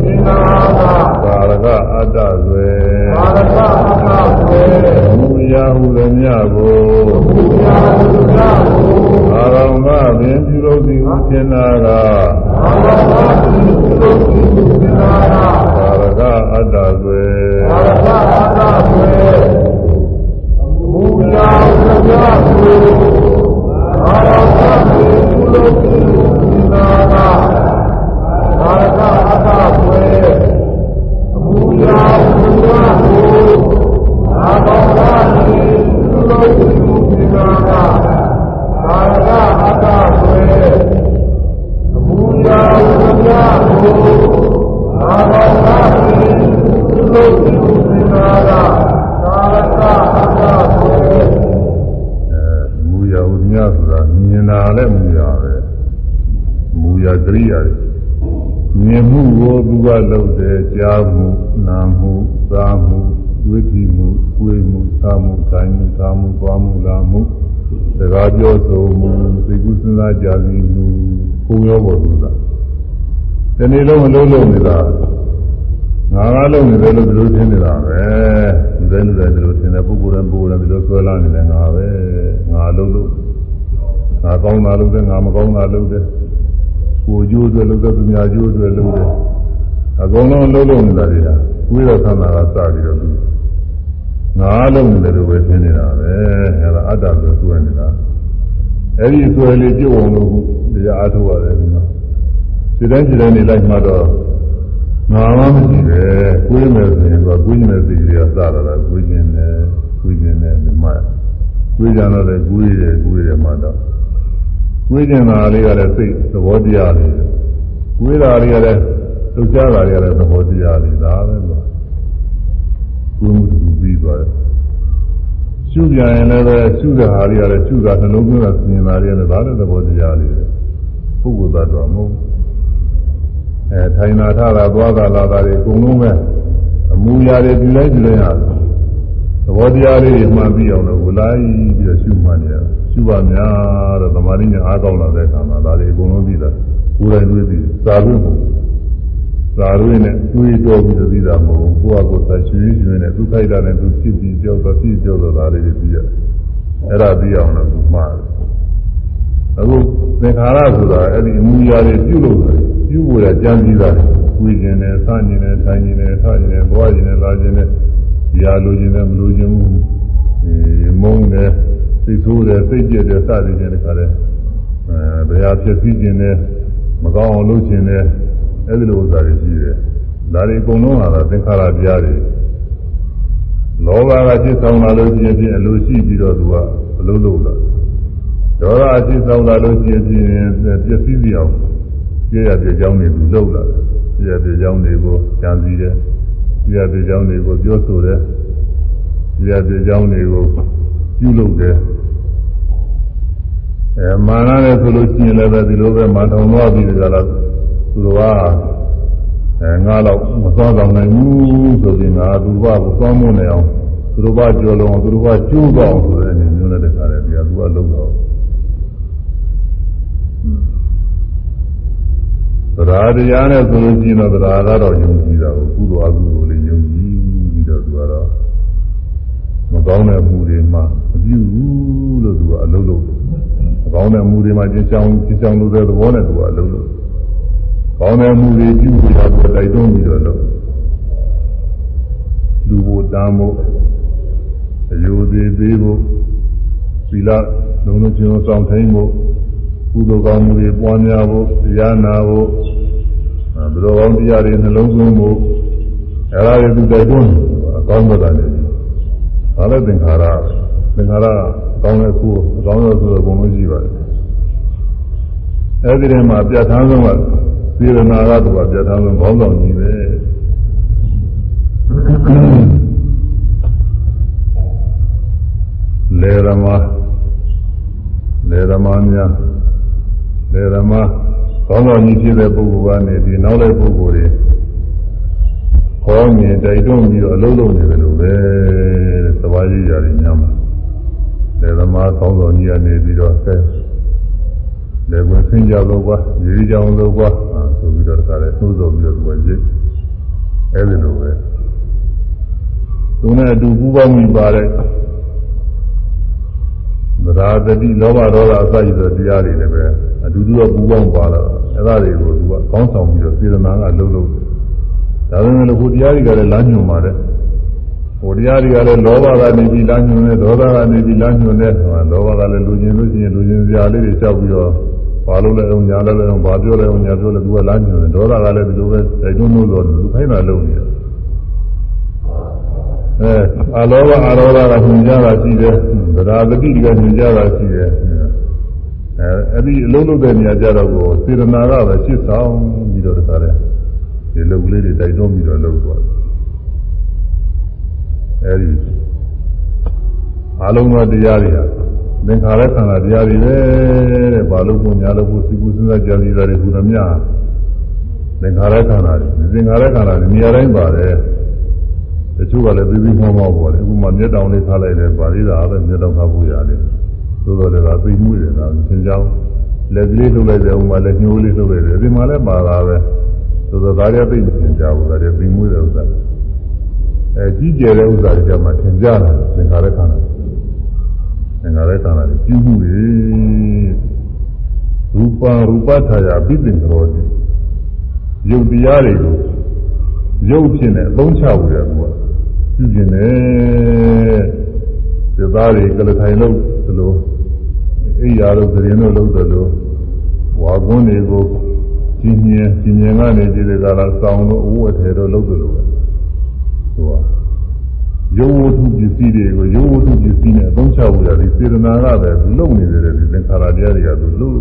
သင်္နာကဘာရကအတ္တဆွေဘာရကအတ္တဆွေအမှုရာဟုသမျှကိုအမှုရာဟုသမျှကိုဘာကောင်ကပင်ပြုလုပ်သည်ဟုသင်္နာကဘာကောင်ကပင်ပြုလုပ်သည်ဟုသင်္နာက ဘာရကအတ္တဆွေဘာရကအတ္တဆွေအမှုရာဟုသမျှကိုဘာကောင်ကပင်ပြုလုပ်သည်ဟုသင်္နာကဘာရကအတ္တဆွေအမှုရာဟုသမျှကိုဘာကောင်ကပင်ပြုလုပ်သည်ဟုသင်္နာကဘာရကအတ္တဆွေအမှုရာဟုသမျှကိုဘာကောင်ကပင်ပြုလုပ်သည်ဟုသ င်္နာကဘာရကအတ္တဆွေအဲမူရာဟုသမျှဆိုတာမြင်တာလည်းမူရာပဲမူရာကရိယာတွေမြင်မှုကိုသူကလုပ်တယ်ကြားမှုနားမှုစားမှုတွေးကြည့်မှုကိုယ်မှုစားမှုခိုင်းမှုစားမှုသွားမှုလာမှုစကားပြောဆိုမှုသိကုစဉ်းစားကြစီမှုကိုယ်ရောပေါ်သူက ဒီနေ့လုံးအလုံးလုံးနေတာငါကလုံးနေတယ်လို့ဒီလိုထင်နေတာပဲဒီလိုလူတွေဒီလိုထင်တယ်ပုဂ္ဂိုလ်တိုင်းပုဂ္ဂိုလ်တိုင်းဒီလိုဆွဲလာနေတယ်ငါပဲငါလုံးလို့ငါကောင်းတာလုပ်တယ်ငါမကောင်းတာလုပ်တယ်ကိုကျိုးတွေလုပ်တဲ့သူများကျိုးတွေလုပ်တယ်အကုန်လုံးလုံးလုံးနေတာတွေဟာဝိရသနာကစပြီးတော့ငါလုံးနေတယ်လို့ပဲထင်နေတာပဲအဲဒါအတ္တဆိုဆွဲနေတာအဲ့ဒီဆွဲလေးပြုတ်အောင်လို့တရားအားထုတ်ရတယ်ဒီ မှာဒီတိုင်းဒီတိုင်းနေလိုက်မှတော့ငါမှမရှိပဲကိုယ်မယ်ဆိုရင်တော့ကိုယ်မယ်စိတ်တွေကစလာတာကိုယ်ခြင်းနဲ့ကိုယ်ခြင်းနဲ့ဒီမှာကိုယ်ကြတော့လည်းကိုယ်ရတယ်ကိုယ်ရတယ်မှတော့ကိုယ်ခြင်းသားလေးကလည်းစိတ်သဘောတရားလေးကိုယ်တာလေးကလည်းသုတ်ကြတာလေးကလည်းသဘောတရားလေးဒါပဲလို့ကိုယ်မှုတူပြီးသွားတယ်ရှုကြရင်လည်းပဲရှုတဲ့ဟာလေးကလည်းရှုတာနှလုံးသွင်းတာစဉ်းစားလေးကလည်းဒါလည်းသဘောတရားလေးပုဂ္ဂိုလ်သတ္တဝါမဟုတ် အဲထိုင်နာထတာသွားတာလာတာတွေအကုန်လုံးပဲအမူအရာတွေပြုလိုက်ပြုလိုက်ရသဘောတရားလေးတွေမှန်ပြီးအောင်လို့ဝလိုက်ပြီးတော့ရှုမှန်နေရရှုပါများတော့သမာဓိညာအားကောင်းလာတဲ့အခါမှာဒါတွေအကုန်လုံးပြီးတာကိုယ်တိုင်တွေ့ပြီးသာပြီးမှုသသာရွေးနဲ့တွေးတော်ပြီးသိတာမဟုတ်ဘူးကိုယ့်အကိုယ်သာရွှေရွှေနဲ့သူခိုက်တာနဲ့သူဖြစ်ပြီးကြောက်တော့ဖြစ်ကြောက်တော့ဒါလေးတွေပြီးရတယ်အဲ့ဒါပြီးအောင်လို့မှားတယ် အခုသင်္ခါရဆိုတာအဲ့ဒီအမှုရာတွေပြုလုပ်တယ်ပြုဖို့ရကြံပြီးတာဝိကျင်နဲ့ဆန့်ကျင်နဲ့ထိုင်ကျင်နဲ့ထားကျင်နဲ့သွားကျင်နဲ့လာကျင်နဲ့ဒီဟာလိုချင်တယ်မလိုချင်ဘူးအဲမုန်းတယ်စိတ်ဆိုးတယ်စိတ်ကြက်တယ်စသည်ဖြင့်တခါလဲအဲဘယ်ဟာဖြစ်ပြီးကျင်တယ်မကောင်းအောင်လုပ်ကျင်တယ်အဲ့ဒီလိုဥစ္စာတွေရှိတယ်ဒါတွေအကုန်လုံးဟာသင်္ခါရတရားတွေလောဘကจิตဆောင်လာလို့ရှိရင်အလိုရှိပြီးတော့သူကအလုံးလုံးလာ ဒေါသအจิตဆောင်လာလို့ရှိရင်ပျက်စီးစီအောင်ပြရပြကြောင်းတွေသူလှုပ်လာပြရပြကြောင်းတွေကိုကြံစည်တယ်ပြရပြကြောင်းတွေကိုပြောဆိုတယ်ပြရပြကြောင်းတွေကိုပြုလုပ်တယ်အဲမာနနဲ့ဆိုလို့ရှိရင်လည်းပဲဒီလိုပဲမာထောင်သွားပြီးကြလားသူတော်ကအဲငါတော့မသွားဆောင်နိုင်ဘူးဆိုပြီးငါသူတော်ကသွားမနေအောင်သူတော်ကကြော်လုံးအောင်သူတော်ကကျိုးတော့အောင်ဆိုတဲ့အနေမျိုးနဲ့တခါတည်းတရားသူကလုံးတော့သ ရာတရားနဲ့ဆိုလို့ရှိရင်တော့သရာကတော့ယုံကြည်တာကိုကုသိုလ်အကုသိုလ်လေးယုံကြည်ပြီးတော့သူကတော့မကောင်းတဲ့မှုတွေမှမပြုဘူးလို့သူကအလုံးလုံးမကောင်းတဲ့မှုတွေမှကျင်းချောင်းကျင်းချောင်းလို့တဲ့သဘောနဲ့သူကအလုံးလုံးကောင်းတဲ့မှုတွေပြုပြီးတော့တိုက်တွန်းပြီးတော့လို့လူဘုတမ်းဖို့အယုသေးသေးဖို့သီလလုံးလုံးချင်းဆောင်ထိုင်ဖို့ ကုသိုလ်ကောင်းမှုတွေပွားများဖို့တရားနာဖို့ဘယ်လိုကောင်းတရားတွေနှလုံးသွင်းဖို့အဲဒါတွေသူတိုက်တွန်းအကောင်းဘက်ကနေဒါလည်းသင်္ခါရသင်္ခါရကောင်းတဲ့ခုအကောင်းတဲ့ဆိုတော့ဘုံလို့ရှိပါတယ်အဲဒီထဲမှာပြဋ္ဌာန်းဆုံးကစေရနာကသူကပြဋ္ဌာန်းဆုံးခေါင်းဆောင်ကြီးပဲလေရမလေရမများ လေရမကောင်းတော်ကြီးဖြစ်တဲ့ပုဂ္ဂိုလ်ကနေဒီနောက်လိုက်ပုဂ္ဂိုလ်တွေခေါ်မြင်တိုက်တွန်းပြီးတော့အလုံးလုံးနေတယ်လို့ပဲသဘာဝကြီးရတယ်ညမှာလေရမကောင်းတော်ကြီးကနေပြီးတော့ဆဲလေဝင်ဆင်းကြလို့ကွာရေကြောင်လို့ကွာဆိုပြီးတော့တခါလဲသိုးဆိုပြီးတော့သူကရိတ်အဲဒီလိုပဲသူနဲ့အတူပူးပေါင်းပြီးပါတဲ့ သရာတတိလောဘဒေါသအစရှိသောတရားတွေလည်းပဲအတူတူကပူပေါင်းပါလာအဲ့ဒါတွေကိုသူကကောင်းဆောင်ပြီးတော့စေတနာကလှုပ်လှုပ်ဒါပေမဲ့လို့ကိုတရားတွေကလည်းလမ်းညွှန်ပါတယ်ဟိုတရားတွေကလည်းလောဘကနေပြီးလမ်းညွှန်တယ်ဒေါသကနေပြီးလမ်းညွှန်တယ်ဟိုလောဘကလည်းလူချင်းလူချင်းလူချင်းစရာလေးတွေလျှောက်ပြီးတော့ဘာလို့လဲအောင်ညာလဲအောင်ဘာပြောလဲအောင်ညာပြောလဲသူကလမ်းညွှန်တယ်ဒေါသကလည်းဒီလိုပဲတိုက်တွန်းလို့ဆိုလူခိုင်းတာလုပ်နေတယ် အဲအလောဘအရောဓကညွှန်ကြတာရှိတယ်ဗราတတိကညွှန်ကြတာရှိတယ်အဲအဲ့ဒီအလုံးလုံးတဲ့နေရာကြတော့ကိုစေရနာကပဲရှစ်ဆောင်ပြီးတော့တခါလဲဒီလုပ်ကလေးတွေတိုက်တွန်းပြီးတော့လုပ်သွားတယ်အဲဒီအလုံးသောတရားတွေဟာသင်္ခါရခန္ဓာတရားတွေပဲတဲ့ဘာလို့ကိုညာလို့ကိုစိကုစဉ်းစားကြံစည်တာတွေကုသမြသင်္ခါရခန္ဓာတွေသင်္ခါရခန္ဓာတွေနေရာတိုင်းပါတယ် တချို့ကလည်းပြီးပြီးမောမောပေါ်တယ်အခုမှမျက်တောင်လေးထားလိုက်တယ်ပါဠိသာပဲမျက်တောင်ထားဖို့ရတယ်သို့တော်လည်းသိမှုတွေတော့သင်ကြောင်းလက်ကလေးထုတ်လိုက်တယ်ဥမာလက်ညှိုးလေးထုတ်လိုက်တယ်ဒီမှာလည်းပါတာပဲသို့တော်ဒါရသိမသင်ကြဘူးဒါရသိမှုတဲ့ဥစ္စာအဲကြီးကျယ်တဲ့ဥစ္စာတွေကြမှာသင်ကြတာသင်္ခါရခန္ဓာသင်္ခါရခန္ဓာတွေကြီးမှုတွေရူပရူပထာယာပိသင်္ကောတိယုတ်တရားတွေကိုရုပ်ဖြစ်နေအသုံးချဖို့ရကွာ ပြုကျင်တယ်ဒီသားတွေကလထိုင်လို့သလိုအိယာတို့သတင်းတို့လုပ်သလိုဝါကွန်းတွေကိုကြီးမြင်ကြီးမြင်ကနေဒီကလာဆောင်လို့အဝတ်ထဲတို့လုပ်သလိုပဲသူကရုပ်ဝတ္ထုပစ္စည်းတွေကိုရုပ်ဝတ္ထုပစ္စည်းနဲ့အသုံးချဖို့ရဒီစေတနာကပဲသူလုပ်နေတယ်ဒီသင်္ခါရတရားတွေကသူလုပ်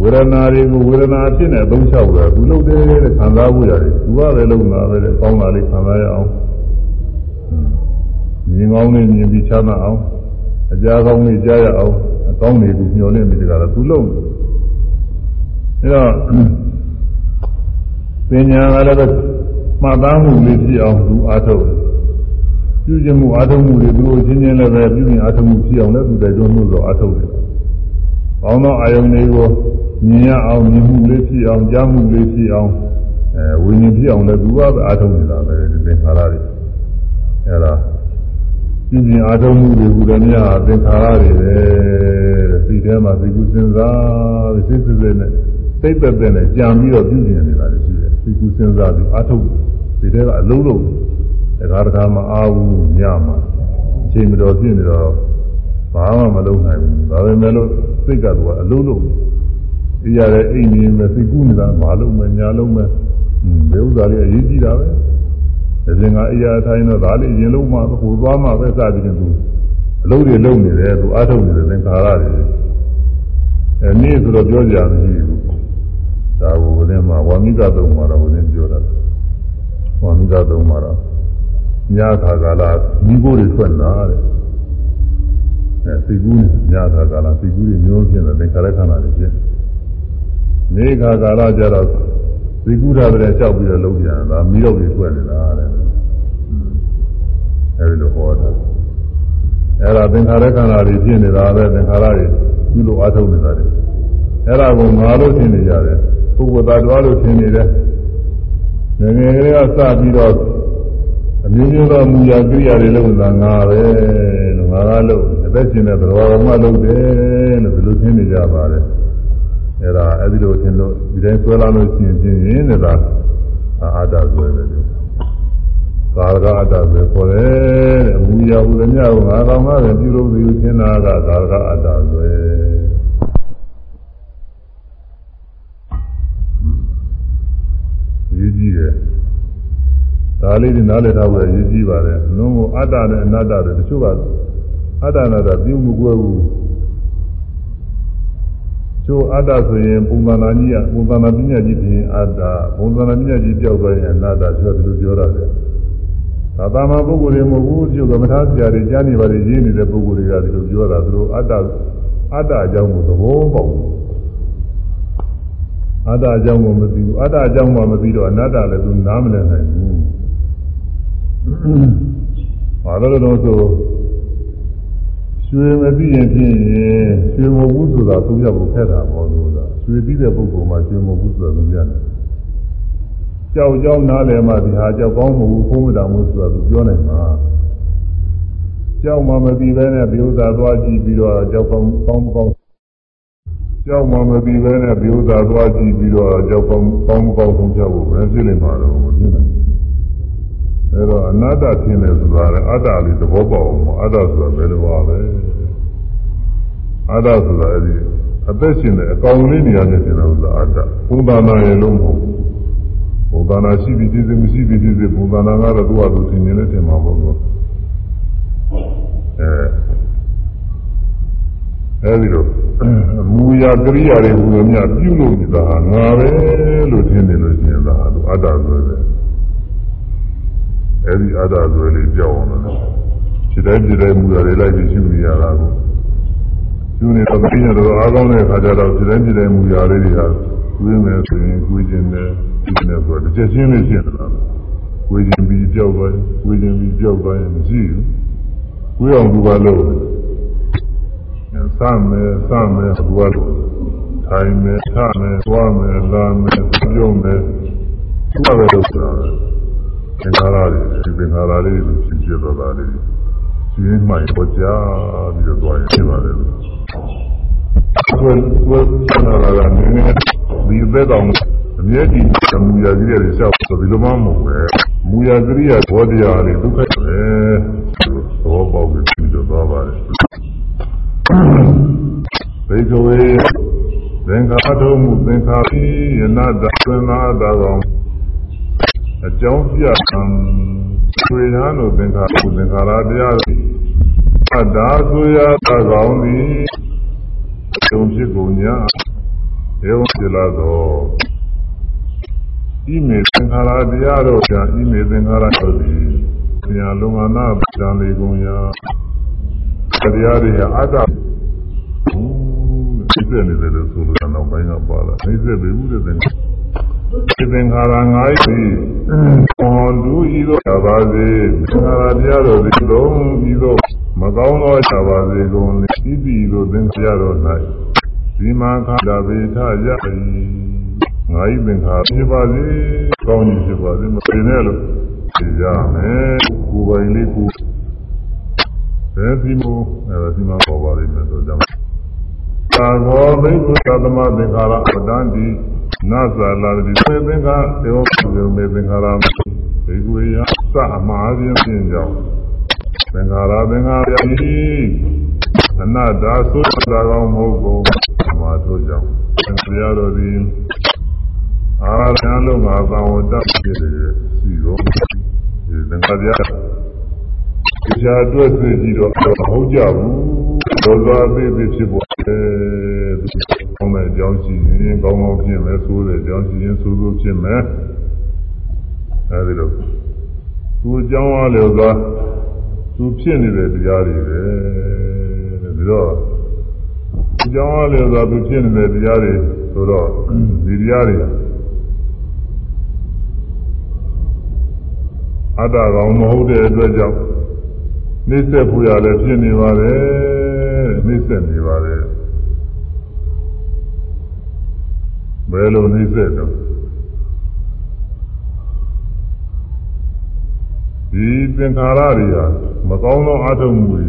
ဝေဒနာတွေကိုဝေဒနာအဖြစ်နဲ့အသုံးချဖို့ရသူလုပ်တယ်တဲ့ခံစားဖို့ရတယ်သူကပဲလုပ်တာပဲတဲ့ကောင်းတာလေးခံစားရအောင် မြင်ကောင်းလေးမြင်ပြီးချမ်းသာအောင်အကြာကောင်းလေးကြားရအောင်အကောင်းတွေကိုညှော်လင့်ပြီးတကယ်သူလုပ်တယ်အဲတော့ပညာကလည်းပဲမှတ်သားမှုလေးဖြစ်အောင်သူအားထုတ်ပြုကျင်မှုအားထုတ်မှုတွေသူ့ချင်းချင်းလည်းပဲပြုကျင်အားထုတ်မှုဖြစ်အောင်လည်းသူတိုက်တွန်းလို့ဆိုအားထုတ်တယ်။ကောင်းသောအာယုန်တွေကိုမြင်ရအောင်မြင်မှုလေးဖြစ်အောင်ကြားမှုလေးဖြစ်အောင်အဲဝိညာဉ်ဖြစ်အောင်လည်းသူကပဲအားထုတ်နေတာပဲဒီသင်္ခါရတွေအဲဒါ ပြင်းပြင်းအားထုတ်မှုတွေဟူသည်များသင်္ခါရတွေပဲစိတ်ထဲမှာသိကုစဉ်းစားပြီးစိတ်စစ်စစ်နဲ့စိတ်သက်သက်နဲ့ကြံပြီးတော့ပြုကျင်နေတာလည်းရှိတယ်သိကုစဉ်းစားပြီးအားထုတ်စိတ်ထဲကအလုံးလုံးတခါတခါမှအားဘူးညမှာအချိန်မတော်ဖြစ်နေတော့ဘာမှမလုပ်နိုင်ဘူးဒါပေမဲ့လို့စိတ်ကတော့အလုံးလုံးဒီရတဲ့အိမ်ကြီးမဲ့စိတ်ကူးနေတာမလုပ်မဲ့ညာလုပ်မဲ့ဟွန်းဒီဥစ္စာလေးအရေးကြီးတာပဲဒီ စင်ကအရာထိုင်းတော့ဒါလေးရင်လုံးမှဟိုသွားမှပဲစသည်ဖြင့်သူအလုပ်တွေလုပ်နေတယ်သူအားထုတ်နေတယ်သင်္ခါရတွေအဲနည်းဆိုတော့ပြောကြမရှိဘူးဒါကိုဘုရင်မှာဝါမိကသုံးမှာတော့ဘုရင်ပြောတာဝါမိကသုံးမှာတော့ညခါကာလမိဖို့တွေထွက်လာတဲ့အဲစိတ်ကူးညခါကာလစိတ်ကူးတွေမျိုးဖြစ်တယ်သင်္ခါရခန္ဓာတွေဖြစ်နေခါကာလကျတော့ စိတ်ကူးတာတွေကြောက်ပြီးတော့လုံးပြန်တာမိတော့တွေထွက်နေတာတဲ့အဲဒီလိုဟောတာအဲ့ဒါသင်္ခါရခန္ဓာတွေဖြစ်နေတာပဲသင်္ခါရတွေပြုလို့အားထုတ်နေတာတွေအဲ့ဒါကိုငါလို့ထင်နေကြတယ်ပုဂ္ဂိုလ်သားတော်လို့ထင်နေတယ်ငယ်ငယ်ကလေးကစပြီးတော့အမျိုးမျိုးသောမူရာကိရိယာတွေလုပ်နေတာငါပဲလို့ငါကလုပ်အသက်ရှင်တဲ့သဘောမှလုပ်တယ်လို့ဒီလိုထင်နေကြပါတယ် အဲ့ဒါအဲ့ဒီလိုထင်လို့ဒီတိုင်းဆွဲလာလို့ရှိရင်ပြင်းရင်နေတာအာတဆွဲတယ်သာရကအတ္တပဲခေါ်တယ်တဲ့အမူအရာဟူသည်များကိုငါကောင်မှပဲပြုလို့သူရှင်းတာကသာရကအတ္တပဲရေးကြည့်တယ်ဒါလေးတွေနားလည်ထားဖို့ရေးကြည့်ပါတယ်လုံးဝအတ္တနဲ့အနတ္တတွေတချို့ကအတ္တနာတာပြုမှုကွဲဘူး ကျိုးအတ္တဆိုရင်ပုံသဏ္ဍာန်ကြီးကပုံသဏ္ဍာန်ပညာကြီးပြင်အတ္တပုံသဏ္ဍာန်ပညာကြီးပြောက်သွားရင်အနတ္တဆိုတယ်လို့ပြောရတယ်သာသမန်ပုဂ္ဂိုလ်တွေမဟုတ်ဘူးကျုပ်ကမထာဆရာတွေကြားနေပါလေရေးနေတဲ့ပုဂ္ဂိုလ်တွေကဒီလိုပြောတာသူတို့အတ္တအတ္တအကြောင်းကိုသဘောပေါက်တယ်အတ္တအကြောင်းကိုမသိဘူးအတ္တအကြောင်းမှမသိတော့အနတ္တလည်းသူနားမလည်နိုင်ဘူးဘာလို့လဲတော့ဆို ရွှေမသိရင်ဖြင့်ရွှေမဟုတ်ဘူးဆိုတာသူရဖို့ခက်တာပေါ့လို့ဆိုတာရွှေသိတဲ့ပုဂ္ဂိုလ်မှရွှေမဟုတ်ဘူးဆိုတာသူရတယ်ကြောက်ကြောက်နားလည်မှဒီဟာကြောက်ကောင်းမဟုတ်ဘူးဖုံးမတာမို့ဆိုတာသူပြောနိုင်မှာကြောက်မှမသိပဲနဲ့ဒီဥစ္စာသွားကြည့်ပြီးတော့ကြောက်ကောင်းကောင်းမကောင်းကြောက်မှမသိပဲနဲ့ဒီဥစ္စာသွားကြည့်ပြီးတော့ကြောက်ကောင်းကောင်းမကောင်းဆုံးဖြတ်ဖို့ပဲဖြစ်နေမှာတော့မဖြစ်နိုင် အဲတော့အနာတ္တထင်တယ်ဆိုတာလည်းအတ္တလေးသဘောပေါက်အောင်အတ္တဆိုတာဘယ်လိုပါလဲအတ္တဆိုတာအဲဒီအသက်ရှင်တဲ့အကောင်လေးနေရာနဲ့ထင်တယ်ဆိုတာအတ္တဘုဒ္ဓနာရဲ့လုံးမဟုတ်ဘူးဘုဒ္ဓနာရှိပြီးဖြစ်စေမရှိပြီးဖြစ်စေဘုဒ္ဓနာကတော့သူ့ဟာသူထင်နေလဲထင်မှာပေါ့လို့အဲအဲဒီလိုမူရာကရိယာတွေဟူလို့များပြုလို့နေတာဟာငါပဲလို့ထင်နေလို့ရှိရင်ဒါသူအတ္တဆိုတယ် အဲဒီအတ္တဆိုလေးကြောက်အောင်လို့ခြေတိုင်းခြေတိုင်းမူရာတွေလိုက်ပြီးရှုနေရတာကိုရှုနေတော့သိရတော့အားကောင်းတဲ့အခါကျတော့ခြေတိုင်းခြေတိုင်းမူရာလေးတွေဟာကိုယ်မယ်ဆိုရင်ကိုယ်ကျင်တယ်ဒီနေ့ဆိုတော့တစ်ချက်ချင်းလေးရှင်းတယ်လားကိုယ်ကျင်ပြီးကြောက်သွားရင်ကိုယ်ကျင်ပြီးကြောက်သွားရင်မရှိဘူးကိုယ်အောင်သူကလို့စမယ်စမယ်သူကလို့ထိုင်မယ်ထမယ်သွားမယ်လာမယ်ပြုံးမယ်သူကပဲလို့ဆိုတာ သင်္ခါရတွေဒီသင်္ခါရလေးတွေဖြစ်ဖြစ်သွားတာလေးဒီမှန်ပေါ်ကြပြီးတော့သွားရင်ဖြစ်ပါတယ်လို့ကိုယ်ကိုယ်ဆန္ဒလာတာနည်းနည်းဒီသက်တော်အမြဲတည်းမူရကြီးတွေလျှောက်ဆိုဒီလိုမှမဟုတ်ပဲမူရကရိယာဘောတရားတွေဒုက္ခပဲသဘောပေါက်ပြီးတော့သွားပါတယ်ဘိကဝေသင်္ခါထုံးမှုသင်္ခါပိယနာတသင်္နာတာကောင် အကြောင်းပြကံဆွေနာတို့သင်္ခါမှုသင်္ခါရတရားအဒါဆိုရတာကောင်သည်အကျုံဖြစ်ကုန်냐ဧဝံဖြစ်လာသောဤမေသင်္ခါရတရားတို့ကြောင့်ဤမေသင်္ခါရတို့သည်ဉာဏ်လုံငါနာပံလေကုန်ရာတရားတွေအတ္တသိတဲ့နေတယ်လို့ဆိုလို့တော့ဘိုင်းကပါလာသိတဲ့ဘေဘူးတဲ့သင်္သင်္ခါရငါးဤဟောလူဤသောသာပါစေသင်္ခါရတရားတို့သည်လုံးဤသောမကောင်းသောသာပါစေကုန်ဤသည်သောသင်္ခါရတို့၌ဒီမှာခန္ဓာဝေထရ၏ငါဤသင်္ခါရဖြစ်ပါစေကောင်းကြီးဖြစ်ပါစေမပင်နဲ့လို့ရမယ်ကိုယ်ပိုင်လေးကိုဘယ်ဒီမို့အဲဒီမှာပေါ်ပါလိမ့်မယ်ဆိုကြမှာသာဘောဘိက္ခုသမသင်္ခါရအတန်တိ နာဇာလာတိသေသင်္ခါဒေဝပုမေသင်္ခါရဘိက္ခုယစအမှားခြင်းဖြင့်ကြောင့်သင်္ခါရသင်္ခါရဤအနတ္တသုတ္တကောင်းမဟုတ်ကုန်မှာထို့ကြောင့်သင်္ခါရတော်သည်အာရဏလုံးမှာသာဝတ္တဖြစ်တယ်ရှိတော့ဒီသင်္ခါရကြာအတွက်သိကြည့်တော့မဟုတ်ကြဘူးဒေါသအသေးသေးဖြစ်ပေါ်တယ်ကော င်းတဲ့အကြောင်းရှိရင်ကောင်းကောင်းဖြစ်မယ်ဆိုးတဲ့အကြောင်းရှိရင်ဆိုးဆိုးဖြစ်မယ်အဲဒီလိုသူအကြောင်းအားလျော်စွာသူဖြစ်နေတဲ့တရားတွေပဲတဲ့ပြီးတော့အကြောင်းအားလျော်စွာသူဖြစ်နေတဲ့တရားတွေဆိုတော့ဒီတရားတွေအတ္တကောင်မဟုတ်တဲ့အတွက်ကြောင့်နှိစ္စပူရလည်းဖြစ်နေပါတယ်နှိစ္စနေပါတယ် ဘယ်လိုနှိစ္စတော့ဒီသင်္ခါရတွေဟာမကောင်းသောအထုံးမှုတွေ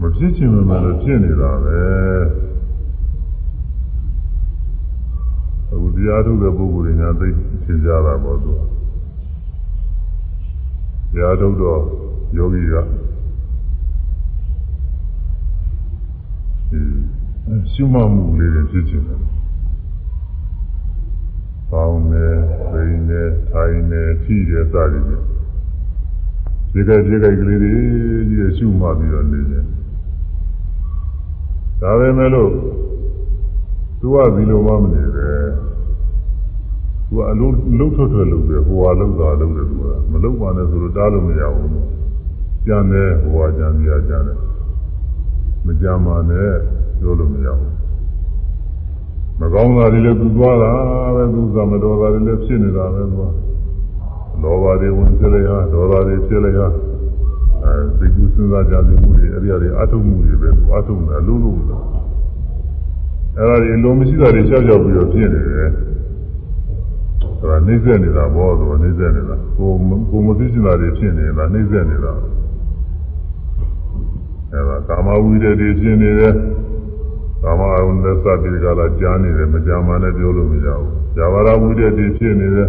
မဖြစ်ချင်မှလည်းဖြစ်နေတာပဲအခုတရားထုတ်တဲ့ပုဂ္ဂိုလ်တွေညာသိသင်ကြတာပေါ့သူတရားထုတ်တော့ယောဂီကရှုမှတ်မှုလေးတွေဖြစ်ချင်တယ်။ ပေါင်းနေ၊ပိန်နေ၊ထိုင်နေ၊ထိတယ်စသည်ဖြင့်ဒီကဲဒီကဲကလေးတွေကြီးရှုမှတ်ပြီးတော့နေတယ်။ဒါပဲမဲ့လို့သူကဒီလိုမှမနေပဲသူကအလုံးလုံးထွက်ထွက်လုပ်တယ်ဟိုဟာလုံးတာလုပ်တယ်သူကမလုပ်ပါနဲ့ဆိုတော့တားလို့မရဘူးကြံတယ်ဟိုဟာကြံပြကြတယ်မကြမ်းပါနဲ့ပြောလို့မရဘူး မကောင်းတာတွေလည်းသူသွားတာပဲသူကမတော်တာတွေလည်းဖြစ်နေတာပဲသူကလောဘတွေဝင်ကြလေဟာဒေါသတွေဖြစ်လေဟာအဲသိကူစဉ်းစားကြမှုတွေအဲ့ဒီအရာအထုံမှုတွေပဲသူအထုံတယ်အလုံးလုံးအဲ့ဒါတွေအလုံးမရှိတာတွေကြောက်ကြောက်ပြီးတော့ဖြစ်နေတယ်ဆိုတာနှိမ့်ဆက်နေတာဘောဆိုနှိမ့်ဆက်နေတာကိုကိုမသိချင်တာတွေဖြစ်နေတာနှိမ့်ဆက်နေတာအဲဒါကာမဝိတ္တတွေဖြစ်နေတယ် ကာမအုံသက်သတိကလာကြားနေတယ်မကြားမှလည်းပြောလို့မရဘူးဇာဝရဝိတ္တတွေဖြစ်နေတယ်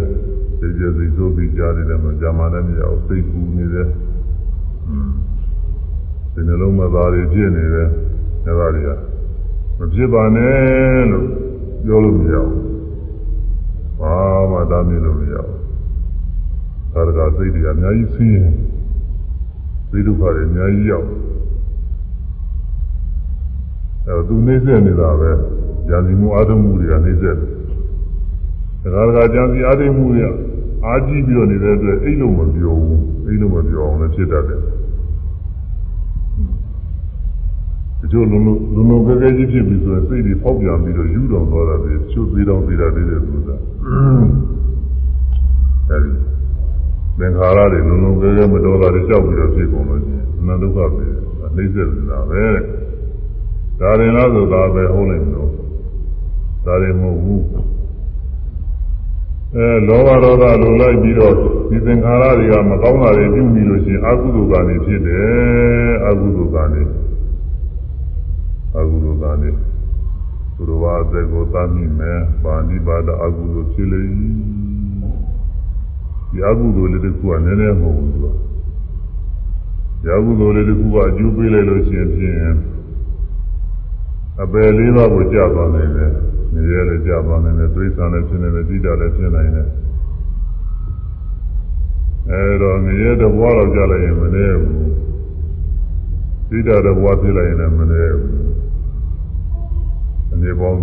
သိကြစိတ်ဆိုးပြီးကြားနေတယ်မကြားမှလည်းမရဘူးစိတ်ပူနေတယ်ဒီနှလုံးမသားတွေဖြစ်နေတယ်အဲဒါတွေကမဖြစ်ပါနဲ့လို့ပြောလို့မရဘူးဘာမှတားမြင်လို့မရဘူးသာရကစိတ်တွေအများကြီးဆင်းရဲသိဒုက္ခတွေအများကြီးရောက် အဲသူနှိမ့်ဆက်နေတာပဲဉာဏ်စီမှုအာထုံမှုတွေကနှိမ့်ဆက်တယ်ဒါကကဉာဏ်စီအာထုံမှုတွေအာကြည့်ပြီးတော့နေတဲ့အတွက်အိတ်လို့မပြောဘူးအိတ်လို့မပြောအောင်လည်းဖြစ်တတ်တယ်ဒီလိုလုံးလုံးလုံးကဲကဲကြီးဖြစ်ပြီးဆိုရင်စိတ်တွေဖောက်ပြန်ပြီးတော့ယူတော်သွားတာပဲချုပ်သေးတော့သေးတာသေးတယ်ဆိုတာအဲဒီသင်္ခါရတွေလုံးလုံးကဲကဲမတော်တာတွေကြောက်ပြီးတော့ဖြစ်ကုန်လို့ရှိရင်အနန္တဒုက္ခပဲနှိမ့်ဆက်နေတာပဲ ဒါရင်လားဆိုတာပဲဟုတ်လိမ့်မလို့ဒါရင်မဟုတ်ဘူးအဲလောဘဒေါသလိုလိုက်ပြီးတော့ဒီသင်္ခါရတွေကမကောင်းတာတွေပြုပြီးလို့ရှိရင်အကုသိုလ်ကနေဖြစ်တယ်အကုသိုလ်ကနေအကုသိုလ်ကနေသူတော်ဘာအသက်ကိုသတ်မိမယ်ပါဏိပါဒအကုသိုလ်ဖြစ်လေဒီအကုသိုလ်လေးတစ်ခုကနည်းနည်းမဟုတ်ဘူးသူကဒီအကုသိုလ်လေးတစ်ခုကအကျိုးပေးလိုက်လို့ရှိရင်ဖြင့် အပယ်လေးပါးကိုကြာသွားနိုင်တယ်။နေရလည်းကြာသွားနိုင်တယ်၊သိစ္စာလည်းဖြစ်နိုင်တယ်၊တိတာလည်းဖြစ်နိုင်တယ်။အဲတော့နေရတဲ့ဘဝတော့ကြာလိုက်ရင်မနေဘူး။တိတာတဲ့ဘဝဖြစ်လိုက်ရင်လည်းမနေဘူး။အနေပေါင်း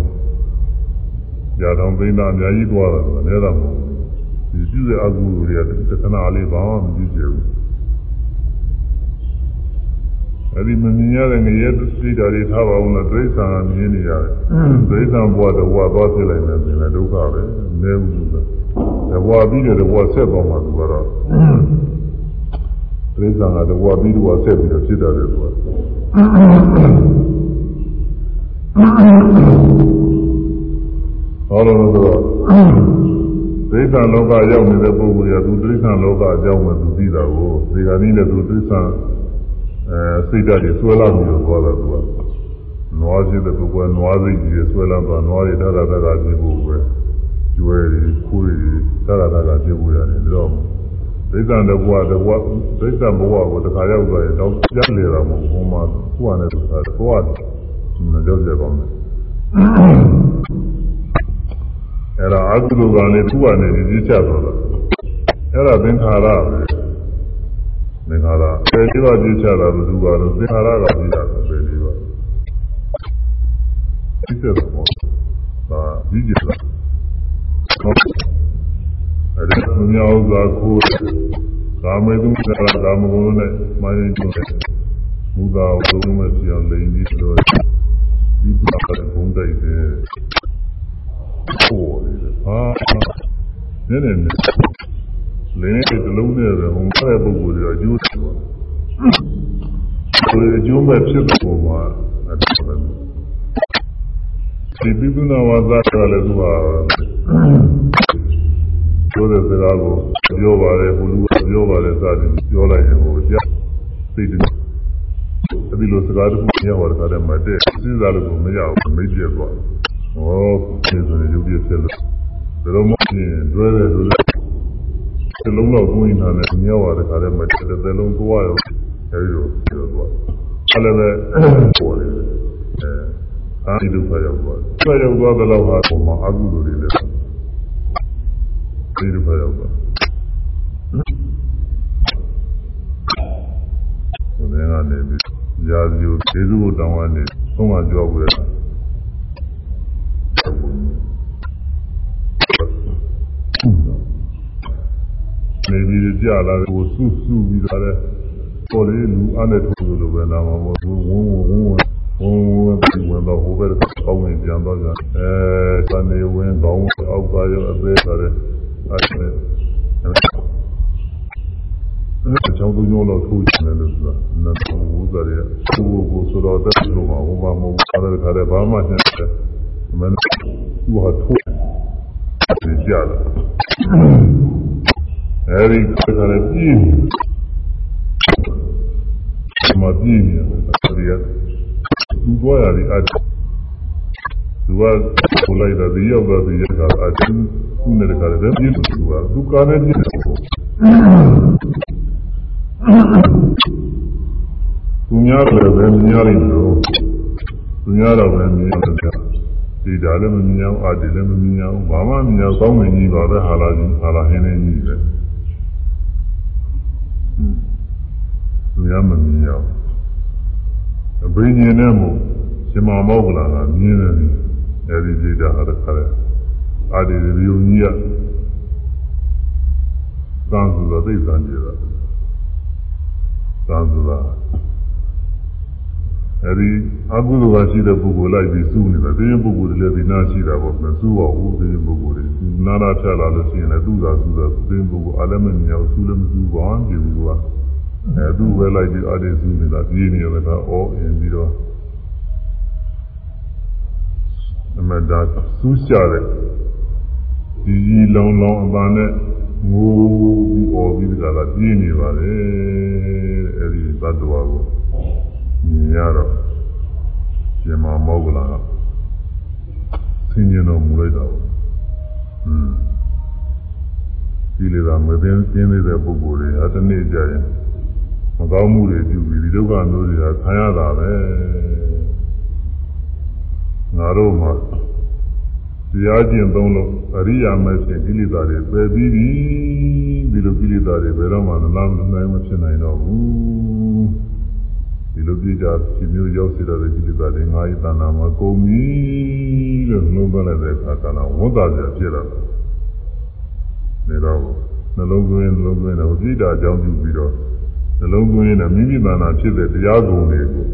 ကြာတော့သိတာအများကြီးသွားတာကလည်းတော့မဟုတ်ဘူး။ဒီပြုတဲ့အကုသိုလ်တွေကတခဏလေးဘာမှမကြည့်ကြဘူး။ အဲဒီမမြင်ရတဲ့ငရဲစိတ်ဓာတ်တွေထားပါအောင်လို့ဒိဋ္ဌာန်မြင်နေရတယ်ဒိဋ္ဌာန်ဘဝတဘဝသွားဖြစ်လိုက်တယ်ဆိုရင်ဒုက္ခပဲနည်းဘူးလို့တဘဝပြီးတဲ့တဘဝဆက်သွားမှသူကတော့ဒိဋ္ဌာန်ကတဘဝပြီးတဘဝဆက်ပြီးတော့ဖြစ်တယ်သူကဟောလို့ဆိုတော့ဒိဋ္ဌံလောကရောက်နေတဲ့ပုဂ္ဂိုလ်ကသူဒိဋ္ဌံလောကအကြောင်းမှသူသိတာကိုဒီကနေ့လည်းသူဒိဋ္ဌံ အဲစိတ်ဓာတ်တွေဆွဲလာပြီးတော့သွားတာသူကနွားရှိတဲ့ပုဂ္ဂိုလ်ကနွားစိတ်ကြီးဆွဲလာသွားနွားတွေတရတရပြေဖို့ပဲကျွဲတွေခိုးတွေတရတရပြေဖို့ရတယ်ဒါတော့ဒိဋ္ဌံတဘဝတဘဝဒိဋ္ဌံဘဝကိုတခါရောက်သွားရင်တော့ပြန်လေတာမဟုတ်ဘူးဟိုမှာသူ့အနေနဲ့သူကသွားတယ်နကြောက်ကြပါမယ်အဲ့ဒါအကုသိုလ်ကလည်းသူ့အနေနဲ့ကြီးချသွားတာအဲ့ဒါသင်္ခါရပဲ သင်္ခါရအဲဒီတော့ကြီးချတာဘယ်သူကတော့သင်္ခါရကကြီးတာပဲဒီတော့ဒီစက်တော့ဒါကြီးကြလားဟုတ်အဲ့ဒီမြောက်စွာကိုကာမေသူကကာမဂုဏ်နဲ့မာရင်ကျုံတယ်ဘုရားဘုံမဲ့ပြောင်းလိမ့်ပြီးတော့ဒီပါကဘုံတိုက်တယ်ဟိုလေဟာနည်းနည်း လင်းတဲ့တလုံးနဲ့ပဲဘုံတဲ့ပုဂ္ဂိုလ်တွေအကျိုးတယ်ဆိုအကျိုးမဲ့ဖြစ်တဲ့ပုံမှာအဲ့ဒါပဲဒီပိသုနာဝါသကလည်းသူဟာပြောတဲ့စကားကိုပြောပါတယ်ဘုလူကပြောပါတယ်စသည်ပြောလိုက်ရင်ဟိုကြားသိတယ်အဲဒီလိုစကားတစ်ခုပြောတာတည်းမှာတဲ့စဉ်းစားလို့မရဘူးမိတ်ပြသွားဟောဒီဆိုရင်ရုပ်ပြဖြစ်လို့ဒါတော့မဟုတ်ရင်တွဲတယ်ဆို လို့ဒီလုံးတော့ကိုင်းနေတာနဲ့မြောက်ရတဲ့ခါတည်းမှာတစ်သက်လုံးသွားရောအဲဒီလိုပြောသွားအဲ့လည်းပဲပေါ်တယ်အဲအာဒီဒုက္ခရောက်သွားတယ်ဆွဲရောက်သွားတဲ့လောက်ဟာပုံမှာအကုသိုလ်တွေလည်းဒီဒုက္ခရောက်သွားဘုရားကနေပြီးရာဇီကိုကျေစုကိုတောင်းကနေသုံးပါကြောက်ပြီးတော့ နေပြီးကြလာကိုစုစုပြီးတော့လေပေါ်လေလူအားနဲ့ထိုးလို့ပဲလာမှာပေါ့ဝုန်းဝုန်းဝုန်းဝုန်းဝုန်းပြီးဝင်တော့ဟိုဘက်ကောင်းဝင်ပြန်တော့ကြအဲသနေဝင်ကောင်းအောက်ကရောအသေးဆိုတဲ့အဲ့ဒါအဲ့ကြောင့်သူညောလို့ထိုးချင်တယ်လို့ဆိုတာနတ်ဘုရားရဲ့သူ့ကိုဆိုတော့တက်လို့မှာဟိုမှာမဟုတ်ဘူးအဲ့ဒါခါတည်းဘာမှရှင်းတယ်မင်းသူဟာထိုးတယ်ကြတယ် အဲဒီခါလည်းပြင်းမပြင်းနေတယ်အဲဒီကသူ့ဘွားရတယ်အဲ့သူကကိုလိုက်တာဒီရောက်တော့ဒီရက်ကအတူသူ့နဲ့တကလည်းပြင်းလို့သူကသူကလည်းပြင်းတယ်ပေါ့သူများလည်းပဲမြင်ရလိမ့်လို့သူများတော့ပဲမြင်ရတယ်ဒီဒါလည်းမမြင်အောင်အာဒီလည်းမမြင်အောင်ဘာမှမမြင်အောင်ကောင်းမင်းကြီးပါပဲဟာလာကြီးဟာလာဟင်းနေကြီးပဲ သူများမမြင်အောင်အဘိညာဉ်နဲ့မို့ရှင်မမောကလာကမြင်တယ်အဲဒီဒီတာဟာတခါလဲအာဒီဒီယုံကြီးကသံသူတော်သိစံကြတာသံသူတော် အဲဒီအကုသိုလ်ကရှိတဲ့ပုဂ္ဂိုလ်လိုက်ပြီးစူးနေတာဒီပုဂ္ဂိုလ်တွေလည်းဒီနာရှိတာပေါ့မစူးပါဘူးဒီပုဂ္ဂိုလ်တွေနာနာဖြတ်လာလို့ရှိရင်လည်းသူ့သာစူးတာဒီပုဂ္ဂိုလ်အလည်းမမြင်အောင်စူးလည်းမစူးပါဘူးဒီလိုကအဲသူ့ပဲလိုက်ပြီးအတေစူးနေတာပြေးနေရတာအော်အင်းပြီးတော့အမဒါစူးချတဲ့ဒီကြီးလုံးလုံးအပန်းနဲ့ငိုပြီးအော်ပြီးကြတာပြေးနေပါလေအဲဒီသတ္တဝါကို မြင်ရတော့ရှင်မမောဂလာကဆင်းရဲတော်မူလိုက်တော့อืมဒီလေသာမသိကျင်းနေတဲ့ပုဂ္ဂိုလ်တွေအတနေ့ကြရင်မကောင်းမှုတွေပြုပြီးဒီဒုက္ခမျိုးတွေကခံရတာပဲငါတို့မှာတရားကျင့်သုံးလို့အရိယာမဲ့ဖြင့်ကိလေသာတွေပယ်ပြီးပြီဒီလိုကိလေသာတွေဘယ်တော့မှလာမနိုင်မဖြစ်နိုင်တော့ဘူး ဒီလိုပြကြဒီမျိုးရောက်စီတော့တဲ့ကိလေသာတွေငါးရည်တဏ္ဍာမှာကုန်ပြီလို့နှလုံးသွင်းလိုက်တဲ့အခါကလည်းဝန်တာပြဖြစ်လာတယ်ဒါတော့နှလုံးသွင်းနှလုံးသွင်းတော့ပြိတာအကြောင်းပြုပြီးတော့နှလုံးသွင်းရင်မိမိတဏ္ဍာဖြစ်တဲ့တရားကုန်တွေကို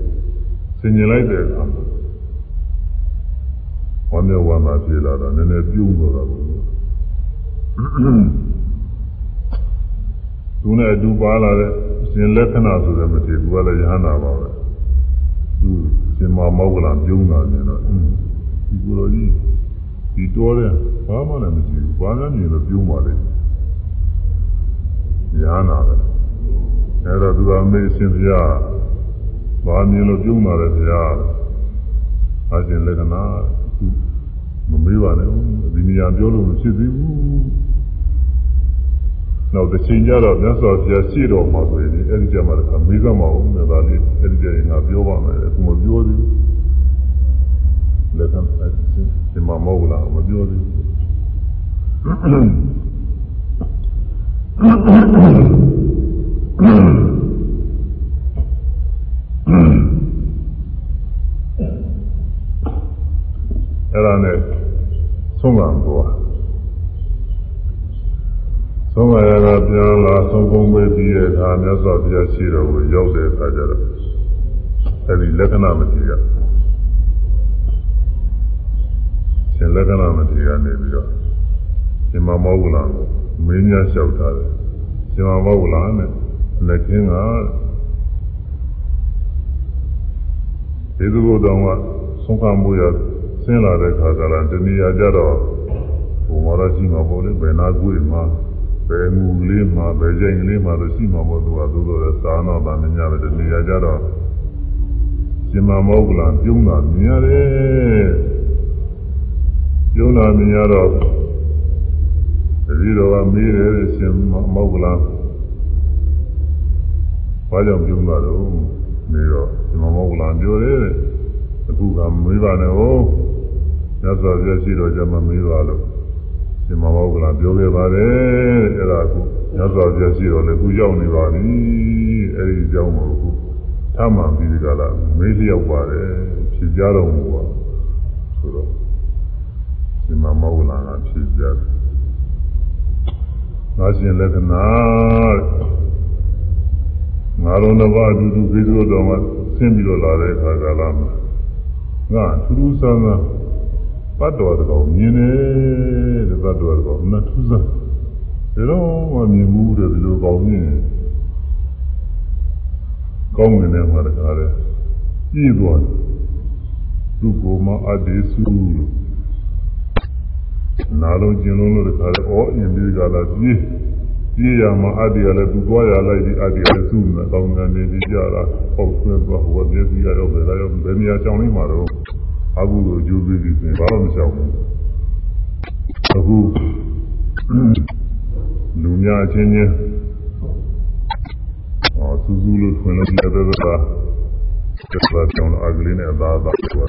ဆင်ញင်လိုက်တဲ့အခါမှာဝမ်းမြောက်ဝမ်းသာဖြစ်လာတော့နည်းနည်းပြုံးသွားတာပေါ့ သူနဲ့အတူပါလာတဲ့ရှင်လက္ခဏာဆိုတဲ့မဖြစ်ဘူးကလည်းယဟနာပါပဲသူရှင်မမောကလာပြုံးတာနေတော့ဒီကိုယ်တော်ကြီးဒီတော်တယ်ဘာမှလည်းမရှိဘူးဘာသာမြင်လို့ပြုံးပါလေညာနာပဲအဲ့တော့သူကမေးရှင်ပြဘာမြင်လို့ပြုံးပါလဲဗျာအရှင်လက္ခဏာမမေးပါနဲ့ဒီနေရာပြောလို့မဖြစ်သေးဘူး နောက်တစ်ချိန်ကျတော့မြတ်စွာဘုရားရှေ့တော်မှာဆိုရင်အဲ့ဒီကြမှာကမေးသမှာဘူးနဲ့ဒါလေးအဲ့ဒီကြရင်ငါပြောပါမယ်အခုမပြောသေးဘူးလက်ခံအဲ့ဒီမှာမဟုတ်လားမပြောသေးဘူးအဲ့ဒါနဲ့ဆုံးကံ သွားဆုံးမရကပြန်လာဆုံးကုန်းပေးပြီးတဲ့အခါမြတ်စွာဘုရားရှိတော်ကိုရောက်တဲ့အခါကျတော့အဲဒီလက္ခဏာမတိကရှင်လက္ခဏာမတိကနေပြီးတော့ရှင်မမောဂလံကိုမင်းများလျှောက်ထားတယ်ရှင်မမောဂလံနဲ့လက်ခင်းကဒီသူဘုတော်ကဆုံးကမှုရဆင်းလာတဲ့ခါကလာတဏှာကြတော့ဘုံမောရရှိမှာပေါ့လေဘယ်နာကွေ့မှာ ဘယ်မူလေးမှာဘယ်ချိန်လေးမှာလို့ရှိမှာမို့သူကသို့တော်လည်းသာနာပါမညာပဲနေရာကြတော့ရှင်မမောကလံပြုံးတာမြင်ရတယ်ပြုံးတာမြင်ရတော့တတိတော်ကမေးတယ်ရှင်မောကလံဘာကြောင့်ပြုံးတာတော့နေတော့ရှင်မမောကလံပြောတယ်အခုကမေးပါနဲ့ဟုတ်ညဇောပြရှိတော့ကြမမေးပါလို့ ဒီမှာဘောကလာပြောခဲ့ပါတယ်အဲ့ဒါအခုညဇောပြရှိတော့လည်းအခုရောက်နေပါပြီအဲ့ဒီအကြောင်းကိုအခုထမှန်ပြီးဒီကလာမေးလျောက်ပါတယ်ဖြစ်ကြတော့မူပါဆိုတော့ဒီမှာမောကလာကဖြစ်ကြတယ်ငါရှင်လက္ခဏာငါလုံးတစ်ပါးအတူတူပြီးသို့တော်မှဆင်းပြီးတော့လာတဲ့အခါကလာမှာငါထူးထူးဆန်းဆန်းဘ တ်တော်တော်မြင်တယ်တဲ့ဘတ်တော်တော်မထူးဆန်းဒါတော့မမြင်ဘူးတဲ့ဒီလိုကောင်းမြင်ကောင်းနေတယ်မှာတခါလေကြည့်သွားသူ့ကိုမအတေစုလို့နာလုံးကျင်လုံးလို့တခါလေဩအင်းဒီကလာပြေးပြေးရမှာအတ္တရလည်းသူသွားရလိုက်ဒီအတ္တရလည်းသူ့နဲ့ကောင်းနေနေကြတာပေါ့ဆွဲသွားဟိုမျက်စိကတော့ဘယ်လာရောဘယ်နေရာကြောင်းလေးမှာတော့ အကုသိုလ်ကျိုးပြီးပြီဆိုရင်ဘာလို့မလျှောက်ဘူးအခုလူများအချင်းချင်းဟောစူးစူးလို့ထွင်လို့လည်းသက်သာသက်သာကြောင်းအကလေးနဲ့အသာသာဆိုတော့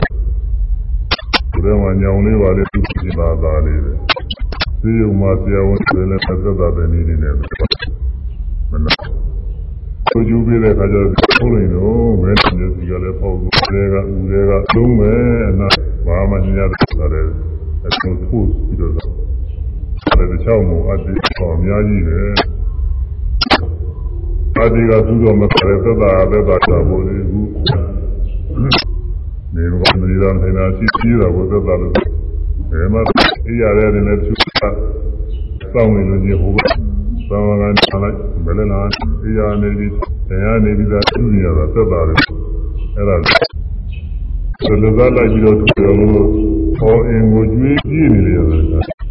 ဘယ်မှာညောင်လေးပါလေသူပြင်သာသာလေးပဲစေယုံမှာဆရာဝန်တွေလည်းသက်သာတဲ့နည်းနေနဲ့မနာ ကိုကျူးပေးတဲ့ခါကျတော့ပုံလို့တော့မဲတဲ့စီကလည်းပေါ့ဘူးတွေကဦးတွေကသုံးမယ်အနာဘာမှညရတဲ့ဆိုတယ်အဆုံးထိုးပြီးတော့အဲ့ဒါချောင်းမို့အတ္တိပေါ်အများကြီးပဲအတ္တိကသူ့တော်မခရဲသက်သာသက်သာချဖို့ဒီခုနေကောမနေတော့နေတာရှိသေးတာကိုသက်သာလို့ဘယ်မှာအေးရတဲ့နေနဲ့သူကစောင့်နေလို့ကြီးဟိုက သာဝကနာလိုက်ဘယ်လဲလားအေးရနေပြီးတရားနေပြီးသားသူ့နေရတာသက်သာတယ်အဲ့ဒါဆိုလိုသားလိုက်ပြီးတော့သူတော်လို့ဟောအင်ကိုကျွေးပြည့်နေတယ်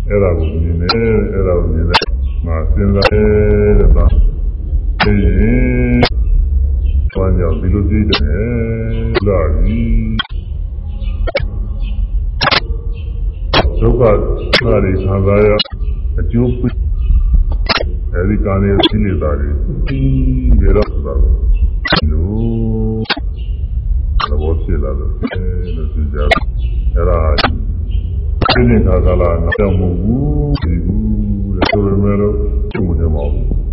အဲ့ဒါကိုမြင်တယ်အဲ့ဒါကိုမြင်တယ်ငါစဉ်းစားတယ်တဲ့ပါသိရင်ဘာကြောင့်ဒီလိုကြည့်တယ်လာပြီဒုက္ခသာရိခံစားရအကျိုးပိ အဲဒီကံရဲ့သိနေတာတွေဒီတော့ဆိုတာလို့သဘောဖြစ်လာလို့အဲလို့သိကြအဲ့ဒါသိနေတာကလာငါတော့မဟုတ်ဘူးဒီဘူးတဲ့ဆိုပေမဲ့တော့သူ့မနေမအောင်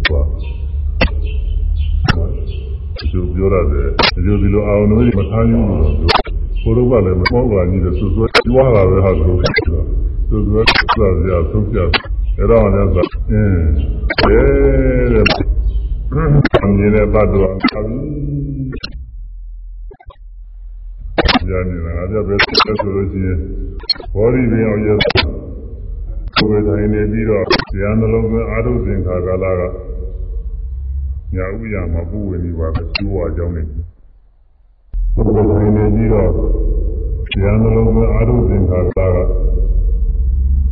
ဘာသူပြောရတယ်ဒီလိုဒီလိုအောင်လို့မထားဘူးလို့ပြောဘုရားကလည်းမဟုတ်ပါဘူးလို့ဆိုဆိုကြွားလာပဲဟာဆိုဆိုဆိုဆိုကြဆုံးပြ အဲ့တော့လည်းဆိုအင်းတဲ့အမြင်နဲ့ပတ်တော့အဘူးညာနေတာအပြပဲဆိုလို့ရှိရင်ဘောရီပင်အောင်ရကိုယ်တိုင်နေပြီးတော့ဉာဏ်နှလုံးသွင်းအာထုသင်္ခါကာလကညာဥရမှာပူဝင်နေပါပဲကျိုးဝါကြောင်းနေကိုယ်တိုင်နေပြီးတော့ဉာဏ်နှလုံးသွင်းအာထုသင်္ခါကာလက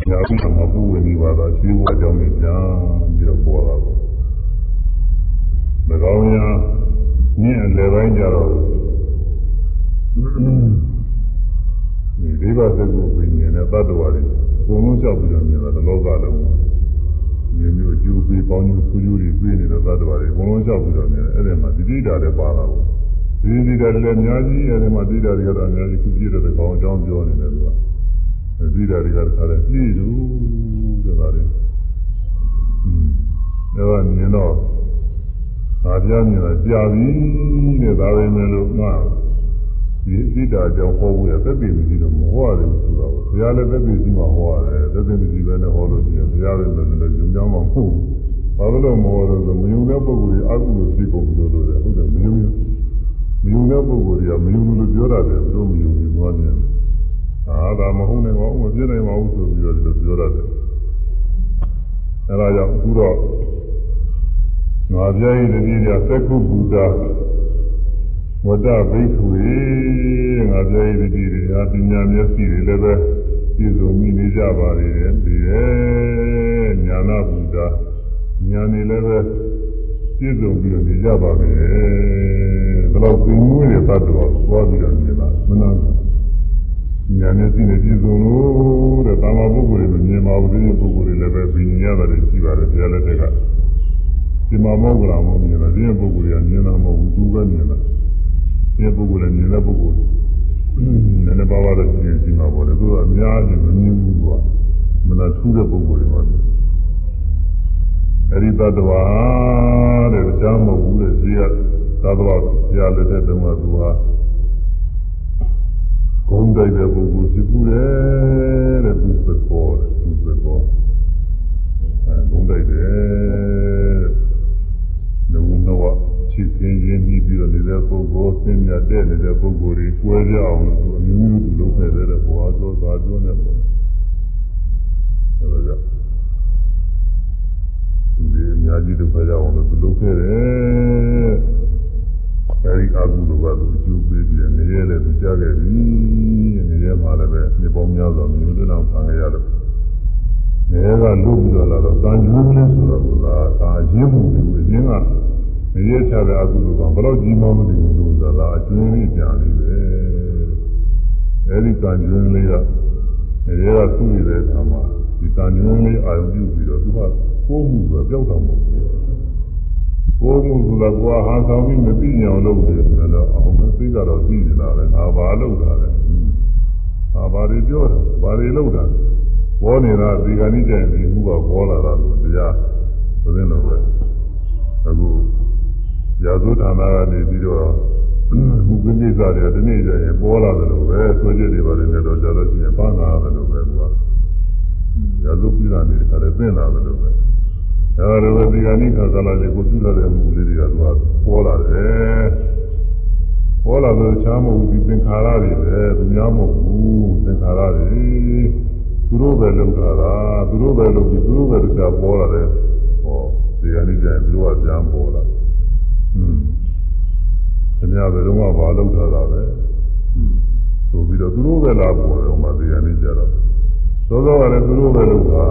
ညာပြီးတော့မပူဝင်နေပါတော့ရှိဘဝအကြောင်းကြီးပြန်ပြီးတော့ပေါ်လာတော့၎င်းများမြင့်အလယ်ပိုင်းကြတော့ဒီဒိဗစကုပင်နဲ့တတ္တဝါတွေအကုန်လုံးလျှောက်ပြီးတော့မြင်တာလောကလုံးမျိုးမျိုးအကျိုးပေးပေါင်းကျိုးဆူကျိုးတွေပြနေတဲ့တတ္တဝါတွေအကုန်လုံးလျှောက်ပြီးတော့မြင်တယ်အဲ့ဒီမှာတိတိတာလည်းပါလာဘူးဒီတိတာလည်းအများကြီးအဲ့ဒီမှာတိတာတွေကတော့အများကြီးခုပြည့်တဲ့ကောင်အကြောင်းပြောနေတယ်သူက တိတာတွေကတခါတည်းပြည့်လို့တဲ့ပါလေอืมဒါကမြင်တော့ငါပြမြင်တာကြာပြီတဲ့ဒါပဲမဲ့လို့ငါဒီအစ်တာကြောင့်ဟောဖို့ရသက်သေမရှိတော့မဟောရတယ်ဆိုတော့ဘုရားလည်းသက်သေရှိမှဟောရတယ်သက်သေမရှိဘဲနဲ့ဟောလို့ရှိရင်ဘုရားလည်းလည်းလည်းညုံကြောင်းမှမဟုတ်ဘာလို့မဟောလို့ဆိုမယုံတဲ့ပုဂ္ဂိုလ်ကြီးအကုသိုလ်ရှိကုန်လို့လို့ဟုတ်တယ်မယုံမယုံတဲ့ပုဂ္ဂိုလ်ကြီးကမယုံလို့ပြောရတယ်သူတို့မယုံဘူးသွားတယ် အာဒါမဟုတ်နိုင်ပါဘူးမပြနိုင်ပါဘူးဆိုပြီးတော့ဒီလိုပြောရတယ်အဲဒါကြောင့်အခုတော့ငါပြည့်ရည်တည်းကသက္ကုဘုဒ္ဓဝတ္တဘိက္ခုေငါပြည့်ရည်တည်းတွေဟာပညာမျက်စိတွေလည်းပဲပြည့်စုံမိနေကြပါလေဒီရဲ့ညာနာဘုဒ္ဓညာနေလည်းပဲပြည့်စုံပြီးနေကြပါမယ်ဘယ်တော့ပြင်းမှုတွေပတ်တော့သွားပြီးတော့နေပါမနာ ညာမျက်စိနဲ့ပြည့်စုံလို့တဲ့တာမပုဂ္ဂိုလ်တွေမမြင်ပါဘူးဒီပုဂ္ဂိုလ်တွေလည်းပဲပြင်းရတယ်ရှိပါတယ်ဘုရားလက်ထက်ကဒီမှာမဟုတ်လားမမြင်လားဒီပုဂ္ဂိုလ်တွေကမြင်တာမဟုတ်ဘူးသူပဲမြင်တာဒီပုဂ္ဂိုလ်လည်းမြင်တဲ့ပုဂ္ဂိုလ်နည်းနည်းပါးပါးတော့ရှင်းရှင်းမှာပေါ့လေသူကအများကြီးမမြင်ဘူးကွာမနာထူးတဲ့ပုဂ္ဂိုလ်တွေပါအဲ့ဒီသတ္တဝါတဲ့ကြားမဟုတ်ဘူးတဲ့ဈေးကသတ္တဝါကြားလက်တဲ့တုန်းကသူဟာ ဂုံးတိုက်တဲ့ပုဂ္ဂိုလ်ဖြစ်ဘူးတဲ့သူစကောတဲ့သူစကောအဲဂုံးတိုက်တယ်လူတော့ချစ်ခင်ရင်းပြီးပြီးတော့နေတဲ့ပုဂ္ဂိုလ်ဆင်းရဲတဲ့နေတဲ့ပုဂ္ဂိုလ်တွေကွဲကြအောင်လို့သူအမျိုးမျိုးသူလုပ်ခဲ့တဲ့ဘဝသောသာကျွန်းနဲ့ပေါ့အဲဒါကြောင့်သူတွေအများကြီးဒုက္ခရောက်အောင်လို့သူလုပ်ခဲ့တယ် အဲဒီအကုသိုလ်ကသူအကျိုးပေးပြီးနေရဲလည်းသူကြားခဲ့ပြီနေရဲမှာလည်းပဲနှစ်ပေါင်းများစွာမျိုးတန်းဆောင်ခဲ့ရတယ်နေရဲကလုပြီးတော့လာတော့တန်ကျိုးလဲဆိုတော့ကသာရင်းမှုတွေအရင်ကနေရဲချတဲ့အကုသိုလ်ကဘယ်တော့ကြီးမှမသိဘူးလို့ဆိုတာအကျွင်းလေးကြာနေပဲအဲဒီတန်ကျိုးလေးကနေရဲကသူ့နေတဲ့အခါမှာဒီတန်ကျိုးလေးအာရုံပြုပြီးတော့သူကကိုယ်မှုဆိုတော့ပျောက်တော့မဟုတ်ဘူး ကိုယ်မှုဆိုတာကဟာဆောင်ပြီးမသိညာလို့တယ်ဆိုတော့အောင်မသိကတော့သိနေတာပဲငါဘာလုပ်တာလဲငါဘာတွေပြောတာဘာတွေလုပ်တာဘောနေတာဒီကနေ့ကျရင်ဒီမှုကဘောလာတာလို့တရားဆိုတဲ့လိုပဲအခုရာဇဝဌာနကနေပြီးတော့မှုကိစ္စတွေဒီနေ့ကျရင်ပေါ်လာတယ်လို့ပဲဆိုကြတယ်ပါလေနဲ့တော့ကြတော့ချင်းပန်းလာတယ်လို့ပဲသူကရာဇဝပြည်လာနေတဲ့ခါလည်းသိလာတယ်လို့ပဲအဲ ဒါလိုပဲဒီကနေ့ခါကလာလေကိုပြုလာတဲ့မှုလေးတွေကသူကပေါ်လာတယ်ပေါ်လာလို့ချားမဟုတ်ဒီသင်္ခါရတွေပဲသူများမဟုတ်ဘူးသင်္ခါရတွေသူတို့ပဲလုပ်တာလားသူတို့ပဲလုပ်ပြီးသူတို့ပဲတရားပေါ်လာတယ်ဟောဒီကနေ့ကျရင်သူတို့ကပြန်ပေါ်လာอืมတမရဘယ်တော့မှမလုပ်တာတာပဲဆိုပြီးတော့သူတို့ပဲလာပေါ်တော့မှဒီကနေ့ကျတော့သောသောကလည်းသူတို့ပဲလုပ်တာ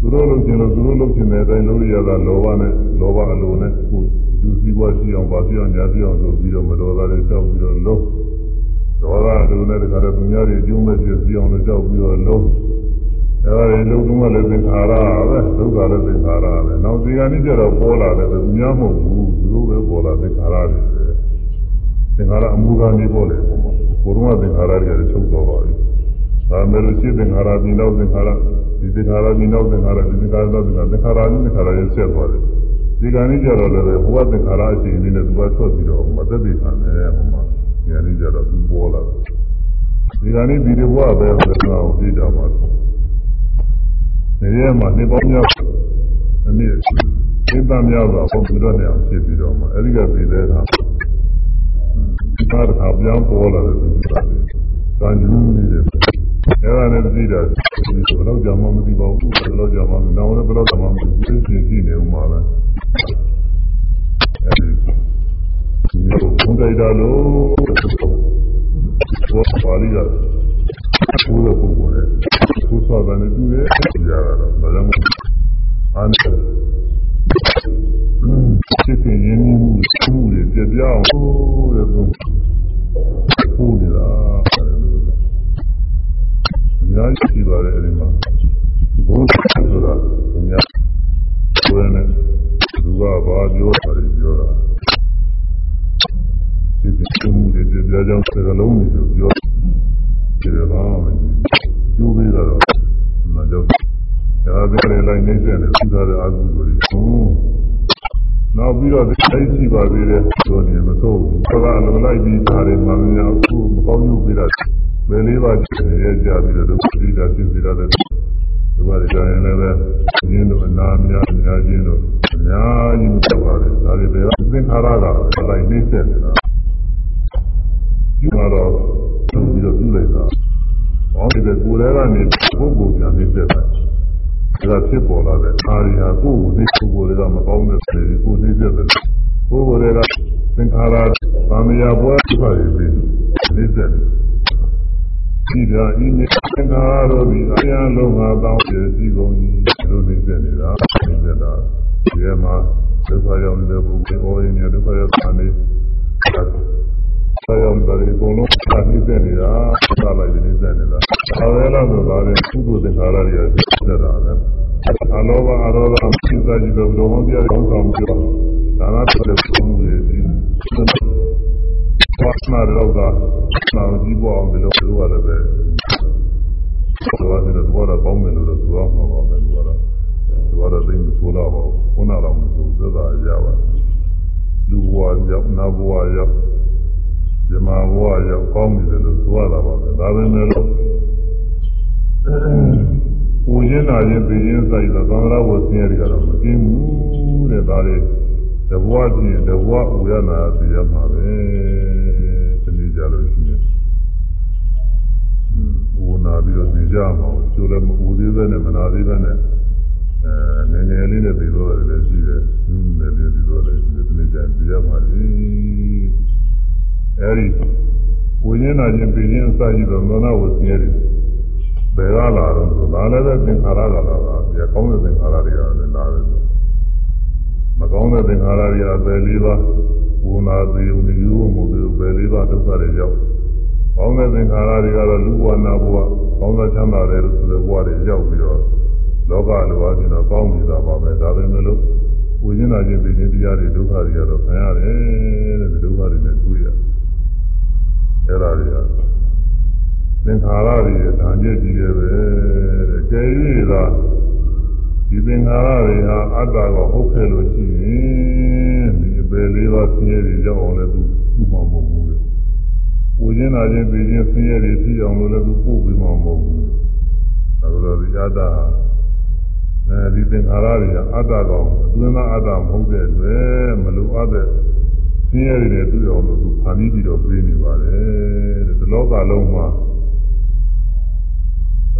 သူတို့လုပ်ခြင်းလို့သူတို့လုပ်ခြင်းတဲ့အတိုင်းလုပ်ရတာလောဘနဲ့လောဘအလိုနဲ့ကိုယ်သူစည်းပွားရှိအောင်ပါပြအောင်ညာပြအောင်ဆိုပြီးတော့မတော်တာတွေကြောက်ပြီးတော့လုံးဒေါသအလိုနဲ့တခါတော့သူများတွေအကျိုးမဲ့ပြည့်အောင်လို့ကြောက်ပြီးတော့လုံးအဲဒါတွေလုံးလုံးကလည်းသင်္ခါရပဲဒုက္ခလည်းသင်္ခါရပဲနောက်ဒီကနေ့ကျတော့ပေါ်လာတယ်သူများမဟုတ်ဘူးသူတို့ပဲပေါ်လာသင်္ခါရတွေသင်္ခါရအမှုကနေပေါ်လေပုံမှာဘုရုံးကသင်္ခါရတွေချုပ်တော့ပါပြီဒါမဲ့လို့ရှိသင်္ခါရပြီးနောက်သင်္ခါရ ဒီသင်္ခါရပြီးနောက်သင်္ခါရဒီသင်္ခါရတော့သင်္ခါရသင်္ခါရနဲ့သင်္ခါရရဲ့ဆက်သွားတယ်ဒီကနေ့ကျတော့လည်းဘဝသင်္ခါရအချိန်လေးနဲ့သူကထွက်ပြီးတော့မသက်သေခံတယ်ဟိုမှာဒီကနေ့ကျတော့သူပေါ်လာတယ်ဒီကနေ့ဒီဘဝပဲဟိုကောင်ပြတာပါနေရမှာနေပေါင်းများအနည်းသင်္သားများစွာပုံပြီးတော့နေအောင်ဖြစ်ပြီးတော့မှအဲဒီကပြည်တဲ့အခါဒီကားတစ်ခါပြောင်းပေါ်လာတယ်ဒီကားလေးတန်ကျူးနေတယ် အဲဒါနဲ့သိတာဒီဘယ်တော့ကြာမှမသိပါဘူးဘယ်တော့ကြာမှမနောက်လည်းဘယ်တော့ကြာမှမသိဘူးသိသိနေဦးမှာပဲအဲဒီဒီဘုံတိုက်တာလို့ဘောပါဠိကဘုရားပုဂ္ဂိုလ်ရဲ့ကိုဆိုတယ်တူတယ်ကြာတော့ဒါကြောင့်အားနဲ့ဖြစ်ဖြစ်ရင်းနှီးမှုမှုတွေပြပြအောင်တဲ့သူပူနေတာအ များကြီးရှိပါတယ်အဲဒီမှာဘုရားဆိုတာအများဘယ်နဲ့သူကဘာပြောတယ်ပြောတာဖြစ်ဖြစ်မှုတွေပြပြကြောင်းစကားလုံးတွေပြောဒီလိုပါမယ်ကျိုးပေးတော့မကြောက်ဒါပဲလေလိုက်နေတယ်သူသားတဲ့အကူကိုဟုတ်နောက်ပြီးတော့သိရှိပါသေးတယ်ဆိုရင်မဆိုးဘူး။ဘာသာလိုလိုက်ပြီးဒါတွေမှမများဘူးမကောင်းယူပြီးတော့ ဘယ်လေးပါးကျင်ရကြပြီးတော့ဒုက္ခတိတာပြင်းစီရတဲ့ဒီဘာတွေကြရင်လည်းပဲရင်းတို့အနာများအများချင်းတို့အများကြီးမဖြစ်ပါဘူး။ဒါတွေပဲသင်္ခါရကလိုက်နေဆက်နေတာ။ဒီမှာတော့သူပြီးတော့ပြုလိုက်တာ။ဟောဒီကကိုယ်ထဲကနေပုဂ္ဂိုလ်ပြန်နေဆက်တာ။ဒါဖြစ်ပေါ်လာတဲ့အာရိယာကိုယ်ကိုသိပုဂ္ဂိုလ်တွေကမကောင်းတဲ့စေကိုသိတဲ့ပုဂ္ဂိုလ်တွေကသင်္ခါရသံဃာပွဲဖြစ်ရည်သိတဲ့ ဒီသာဤနေသင်္ခါရတို့ဒီအရင်လုံးငါတောင်းပြစီကုန်ကြီးလို့သိတဲ့နေတာသိတဲ့တာဒီမှာဒုက္ခရောက်နေတဲ့ပုဂ္ဂိုလ်ဩရင်းနဲ့ဒုက္ခရောက်တာနေဆရာမတွေအကုန်လုံးသာသိတဲ့နေတာသာလိုက်နေတဲ့နေတာဒါပဲလို့ဆိုတာလေကုသိုလ်သင်္ခါရတွေကသိတဲ့တာပဲအလောဘအရောဂစိတ်စားကြည့်တော့ဘုံပြရအောင်ဆောင်ပြောဒါနတော်တဲ့ဘုံတွေဒီ ဘာသာတော့ကနာကြည့်ပေါ်အောင်ဒီလိုလိုရတယ်ပဲဆိုတော့ဒီတော့ဘောင်းမယ်လို့ဆိုတော့မှာပါပဲဒီကတော့ဒီကတော့သိနေဆိုတော့ခုနကတော့မဆိုသက်သာရပါလူဘဝရောက်နတ်ဘဝရောက်ဇမဘဝရောက်ကောင်းပြီလို့ဆိုရတာပါပဲဒါပဲလို့ပူရင်းနာရင်သိရင်စိုက်တော့သံဃာဝဆင်းရဲတွေကတော့မကင်းဘူးတဲ့ဒါတွေ တဘွားကြည့်တဘွားဥရနာသိရမှာပဲဒီနေ့ကြလို့ရှိရင်ဥနာပြီးတော့သိကြမှာကျိုးလည်းမဥသေးပဲနဲ့မနာသေးပဲနဲ့အဲငယ်ငယ်လေးနဲ့သိတော့တယ်လည်းရှိတယ်နူးနည်းလေးသိတော့တယ်ဒီနေ့ကြသိရမှာလေအဲဒီဝိညာဉ်နာခြင်းပြင်းအစရှိတော့သောနာဝဆင်းရဲတွေဘယ်ကလာတော့ဆိုဒါလည်းပဲသင်္ခါရကလာတာဒီကောင်းတဲ့သင်္ခါရတွေကလည်းလာတယ် မကောင်းတဲ့သင်္ခါရတွေကပဲလေးပါဝုနာသေးဝိညူမှုတွေပဲလေးပါဒုက္ခတွေရောက်ကောင်းတဲ့သင်္ခါရတွေကတော့လူဘဝနာဘဝကောင်းသောချမ်းသာတယ်ဆိုတဲ့ဘဝတွေရောက်ပြီးတော့လောကလိုအချင်းတော့ကောင်းနေတာပါပဲဒါပဲမလို့ဝိညာဉ်နာခြင်းပြင်းတရားတွေဒုက္ခတွေကတော့ခံရတယ်တဲ့ဒုက္ခတွေနဲ့တွေ့ရအဲ့ဒါတွေကသင်္ခါရတွေဓာန်ကျက်ကြီးတယ်ပဲတဲ့ကျေးရည်သာ ဒီသင်္ခါရတွေဟာအတ္တကိုဟုတ်ခဲ့လို့ရှိရင်ဒီအပေလေးပါးဆင်းရဲတွေရောက်အောင်လည်းသူပြုမှာမဟုတ်ဘူးလေ။ဝိညာဉ်နာခြင်းသိခြင်းဆင်းရဲတွေဖြစ်အောင်လို့လည်းသူပို့ပြီးမှာမဟုတ်ဘူး။ဒါလိုဒီအတ္တဟာအဲဒီသင်္ခါရတွေဟာအတ္တကောင်အတွင်းသားအတ္တမဟုတ်တဲ့အတွက်မလိုအပ်တဲ့ဆင်းရဲတွေတွေ့အောင်လို့သူဖန်ပြီးပြီးတော့ပြေးနေပါတယ်တဲ့ဒီလောကလုံးမှာ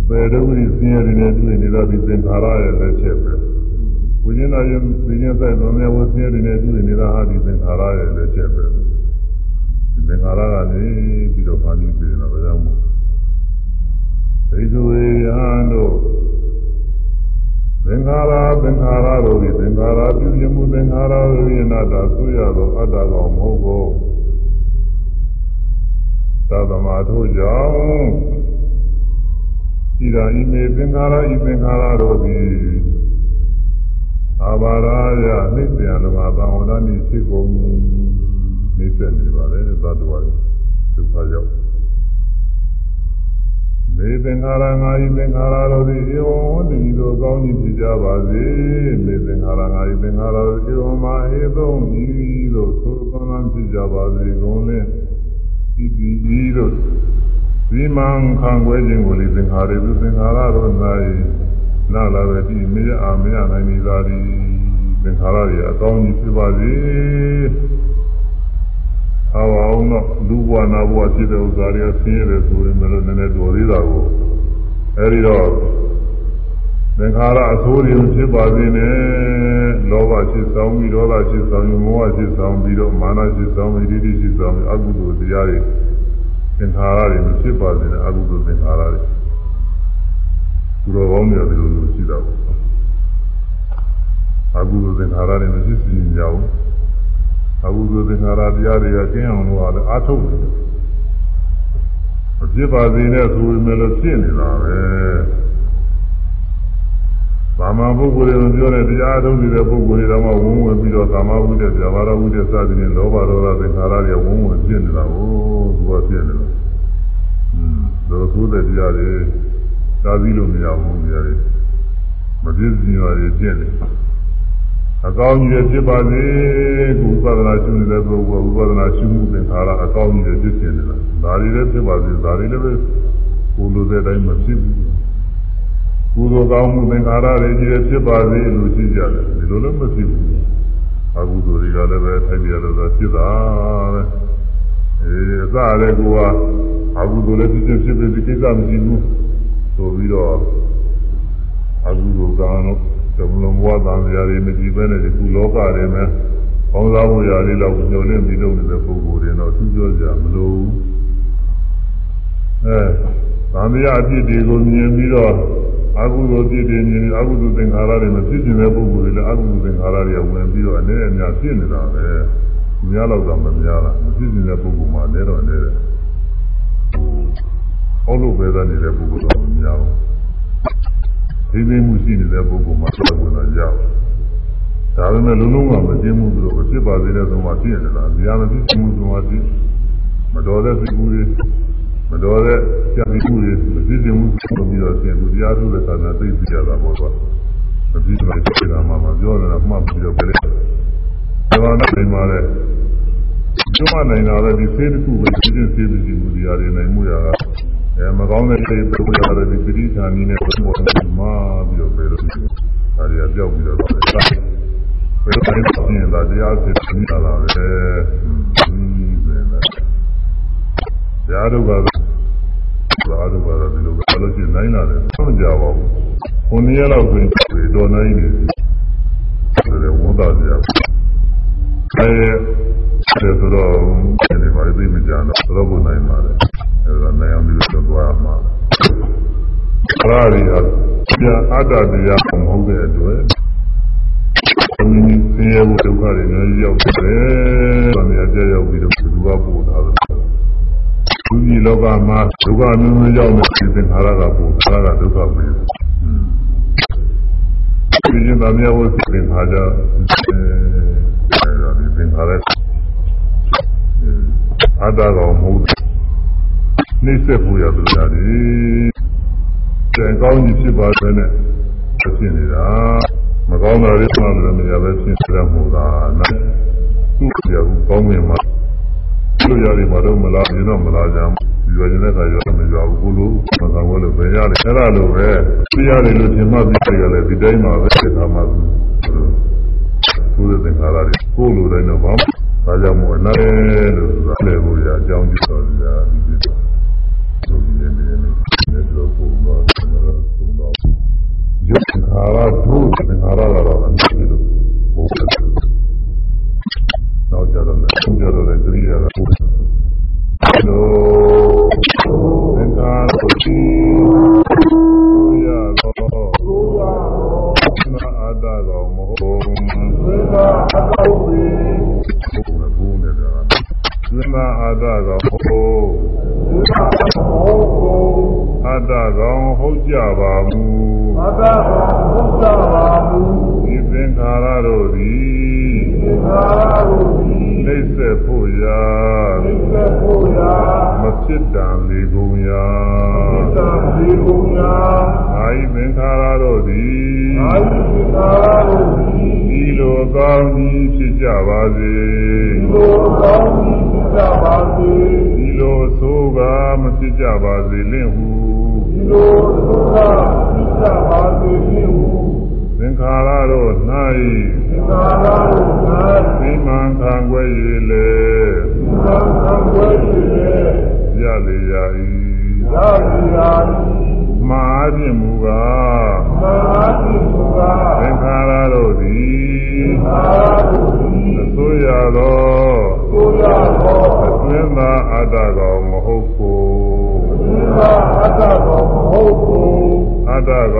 အပေဒုက္ခဆင်းရဲတွေနဲ့တွေ့နေတော့ဒီသင်္ခါရရဲ့လက်ချက်ပဲဝိညာဉ်တော်ရဲ့ဝိညာဉ်ဆိုင်သောမြတ်ဝဆင်းရဲတွေနဲ့တွေ့နေတာဟာဒီသင်္ခါရရဲ့လက်ချက်ပဲဒီသင်္ခါရကနေပြီးတော့ဖန်ပြီးပြေးနေတာဒါကြောင့်မို့ဒိဋ္ဌဝေယံတို့သင်္ခါရသင်္ခါရတို့ဒီသင်္ခါရပြုမြမှုသင်္ခါရတို့၏အနာတ္တဆိုရသောအတ္တကောင်မဟုတ်ဘူးသဗ္ဗမထို့ကြောင့် ဤသာဤမေသင်္ခါရဤသင်္ခါရတို့သည်အာဘာရာယနှိစ္စယလမသံဝရဏိဖြစ်ကုန်နှိစ္စနေပါလေသတ္တဝါတွေဒုက္ခရောက်မေသင်္ခါရငါဤသင်္ခါရတို့သည်ဧဝံတည်သောကောင်းကြီးဖြစ်ကြပါစေမေသင်္ခါရငါဤသင်္ခါရတို့ဧဝံမာဟေသုံးဤသို့သို့ကောင်းဖြစ်ကြပါစေကုန်လင်းဤဒီဤတို့ ဒီမံခံွယ်ခြင်းကိုလေသင်္ခါရသူသင်္ခါရတို့၌နာလာပဲဒီမေရအာမရနိုင်နေသာသည်သင်္ခါရတွေအကောင်းကြီးဖြစ်ပါစေဟောအောင်တော့လူဘဝနာဘဝဖြစ်တဲ့ဥစ္စာတွေဆင်းရဲတယ်ဆိုရင်လည်းနည်းနည်းတော်သေးတာကိုအဲဒီတော့သင်္ခါရအဆိုးတွေဖြစ်ပါစေနဲ့လောဘဖြစ်ဆောင်ပြီးဒေါသဖြစ်ဆောင်ပြီးမောဟဖြစ်ဆောင်ပြီးတော့မာနဖြစ်ဆောင်ပြီးဒိဋ္ဌိဖြစ်ဆောင်ပြီးအကုသိုလ်တရားတွေ သင်္ခါရတွေမဖြစ်ပါစေနဲ့အကုသိုလ်သင်္ခါရတွေသူတော်ကောင်းတွေဒီလိုလိုရှိတာပေါ့အကုသိုလ်သင်္ခါရတွေမရှိစီနေကြဘူးအကုသိုလ်သင်္ခါရတရားတွေကကျင်းအောင်လို့အားအားထုတ်တယ်မဖြစ်ပါစေနဲ့ဆိုပေမဲ့လို့ဖြစ်နေတာပဲ သာမန်ပုဂ္ဂိုလ်တွေပြောတဲ့တရားထုတ်နေတဲ့ပုဂ္ဂိုလ်တွေတော့ဝုန်းဝင်ပြီးတော့သာမဝိတ္တဇာဘာရဝိတ္တစသည်ဖြင့်လောဘဒေါသသင်္ခါရတွေဝုန်းဝင်ဖြစ်နေတာကိုသူကဖြစ်နေတာอืมဒါသို့တဲ့တရားတွေသာပြီးလို့မရဘူးတရားတွေမပြည့်စုံရတွေဖြစ်နေအကောင်းကြီးတွေဖြစ်ပါစေကုသဒနာရှုနေတဲ့ပုဂ္ဂိုလ်ဥပဒနာရှုမှုသင်္ခါရအကောင်းကြီးတွေဖြစ်နေတာဒါတွေလည်းဖြစ်ပါစေဒါတွေလည်းပဲကိုလိုတဲ့အတိုင်းမဖြစ်ဘူး ကုသိုလ်ကောင်းမှုသင်္ခါရတွေကြီးတွေဖြစ်ပါစေလို့ရှိကြတယ်ဒီလိုလည်းမဖြစ်ဘူးအကုသိုလ်တွေကလည်းပဲထိုက်ပြရလို့ဖြစ်တာပဲအဲအစလည်းကိုကအကုသိုလ်လည်းဖြစ်ဖြစ်ဖြစ်ဖြစ်ကိစ္စမရှိဘူးဆိုပြီးတော့အကုသိုလ်ကောင်းလို့သမလုံးဘဝတန်ရာတွေမကြည့်ပဲနဲ့ဒီကုလောကတွေမှာကောင်းစားမှုရာလေးတော့ညှို့လင်းပြီးလုပ်နေတဲ့ပုဂ္ဂိုလ်တွေတော့သူပြောကြမလို့အဲ သံဃာအဖြစ်တွေကိုမြင်ပြီးတော့အကုသိုလ်ဖြစ်တယ်မြင်အကုသိုလ်သင်္ခါရတွေမဖြစ်ခြင်းတဲ့ပုဂ္ဂိုလ်တွေလည်းအကုသိုလ်သင်္ခါရတွေဝင်ပြီးတော့အနေနဲ့အများဖြစ်နေတာပဲများတော့တော့မများတာမဖြစ်ခြင်းတဲ့ပုဂ္ဂိုလ်မှလည်းတော့လည်းဟောလို့ပဲသားနေတဲ့ပုဂ္ဂိုလ်တော့မများဘူးသိသိမှုရှိနေတဲ့ပုဂ္ဂိုလ်မှတော့ဝင်တော့ကြောက်ဒါပေမဲ့လုံးလုံးကမသိမှုဆိုတော့ဖြစ်ပါသေးတဲ့သုံးပါဖြစ်နေတာ။တရားမဖြစ်မှုသုံးပါဖြစ်မတော်တဲ့စိတ်ကူးတွေ မတော်တဲ့ကြာပြီးမှုတွေမသိသိမှုဆိုပြီးတော့ပြင်သူတရားထုတဲ့ခါကျသိသိရတာပေါ့ကွာ။မပြီးတော့ဖြစ်တာမှမပြောနေတာမှတ်ပြီးတော့ပြလိုက်။ဒီမှာနိုင်ပါလေ။ကျွမ်းနိုင်တာလည်းဒီသေးတစ်ခုပဲသိသိသိသိမှုတရားတွေနိုင်မှုရတာအဲမကောင်းတဲ့စိတ်ပုဂ္ဂိုလ်ရတယ်ဒီပရိသန္နီနဲ့ဘုံပေါ်မှာပြီးတော့ပဲလို့ဒါတွေကကြောက်ပြီးတော့တယ်ဘယ်လိုတိုင်းဖြစ်နေတာတရားဖြစ်နေတာလားပဲဟင်းပဲလား တရားတို့ကတော့တရားတို့ကတော့ဒီလိုပဲလို့ရှိရင်နိုင်လာတယ်မကြပါဘူးခုနှစ်ရက်လောက်ဆိုရင်တော်နိုင်နေတယ်ဒါဝန်သားကြအဲဒါဆိုတော့ဒီမှာသိမကြတော့တော့ဘုနိုင်ပါတယ်အဲဒါနိုင်အောင်ပြီးတော့သွားမှာခရာရီဟာကြာအတ္တတရားမဟုတ်တဲ့အတွက်ဆင်းရဲမှုဒုက္ခတွေလည်းရောက်တယ်။ဗာမရကြရောက်ပြီးတော့ဘုရားပို့တာပဲ။ သူကြီးလောကမှာဒုက္ခမျိုးမျိုးရောက်နေသင်္ခါရကပို့ခါရကဒုက္ခပဲ။ဒီကျင်သားများဝတ်သင်္ခါကြအဲဒါဒီသင်္ခါရအတ္တကောင်မဟုတ်နှိစ္စဖို့ရတယ်ကြာဒီ။ကျန်ကောင်းကြီးဖြစ်ပါစေနဲ့ဖြစ်နေတာမကောင်းတာတွေမှလည်းမရပဲဖြစ်ရမှုကနာသူ့ရဘူးကောင်းမြင်မှာ လူရတယ်မတော့မလားဒီတော့မလားကြမ်းရွယ်နေတဲ့ခါရောမရွာဘူးကိုလိုမဆောင်ဘူးလို့ပဲရတယ်အဲ့ဒါလိုပဲသိရတယ်လို့ထင်မှပြီးကြတယ်ဒီတိုင်းမှာပဲသိတာမှသူ့တဲ့သင်္ခါရတွေကိုလိုတိုင်းတော့ဘာမှဒါကြောင့်မို့အနားလို့ဆိုတာလည်းကိုရအကြောင်းကြည့်တော်ကြဒီလိုဆိုပြီးနေနေနေတော့ပုံတော့ပုံတော့ယုတ်ခါရဒုသင်္ခါရကတော့အမြင်လို့ဘုရား နောက်ကြတော့လည်းသုံးကြတော့လည်းသတိရတာဘုရားလို့သင်္ခါရတိရတော့ဘုရားနာအာတကောင်မဟုတ်သင်္ခါအတောဝေဘုရားဘုရားနေတာသင်္ခါအာတကောင်မဟုတ်အတ္တကောင်ဟုတ်ကြပါမူအတ္တကောင်ဟုတ်ကြပါမူဒီသင်္ခါရတို့သည်သင်္ခါရတို့သည် နှိမ့်ဆက်ဖို့ရာနှိမ့်ဆက်ဖို့ရာမဖြစ်တန်လေကုန်ရာမဖြစ်တန်လေကုန်ရာအာယသင်္ခါရတို့သည်အာယသင်္ခါရတို့သည်ဒီလိုကောင်းကြီးဖြစ်ကြပါစေဒီလိုကောင်းကြီးဖြစ်ကြပါစေဒီလိုဆိုကမဖြစ်ကြပါစေလင့်ဟုဒီလိုဆိုကဖြစ်ကြပါစေလင့်ဟု သင်္ခါရတို့၌သင်္ခါရတို့၌သိမှန်ခံွယ်ရည်လေသိမှန်ခံွယ်ရည်လေရလေရာ၏ရလေရာ၏မာဖြင့်မူကားမာဖြင့်မူကားသင်္ခါရတို့သည်သင်္ခါရတို့သည်အစိုးရသောအစိုးရသောအတွင်းသာအတ္တကောင်မဟုတ်ကိုအတွင်းသာအတ္တကောင်မဟုတ်ကို အတ္တက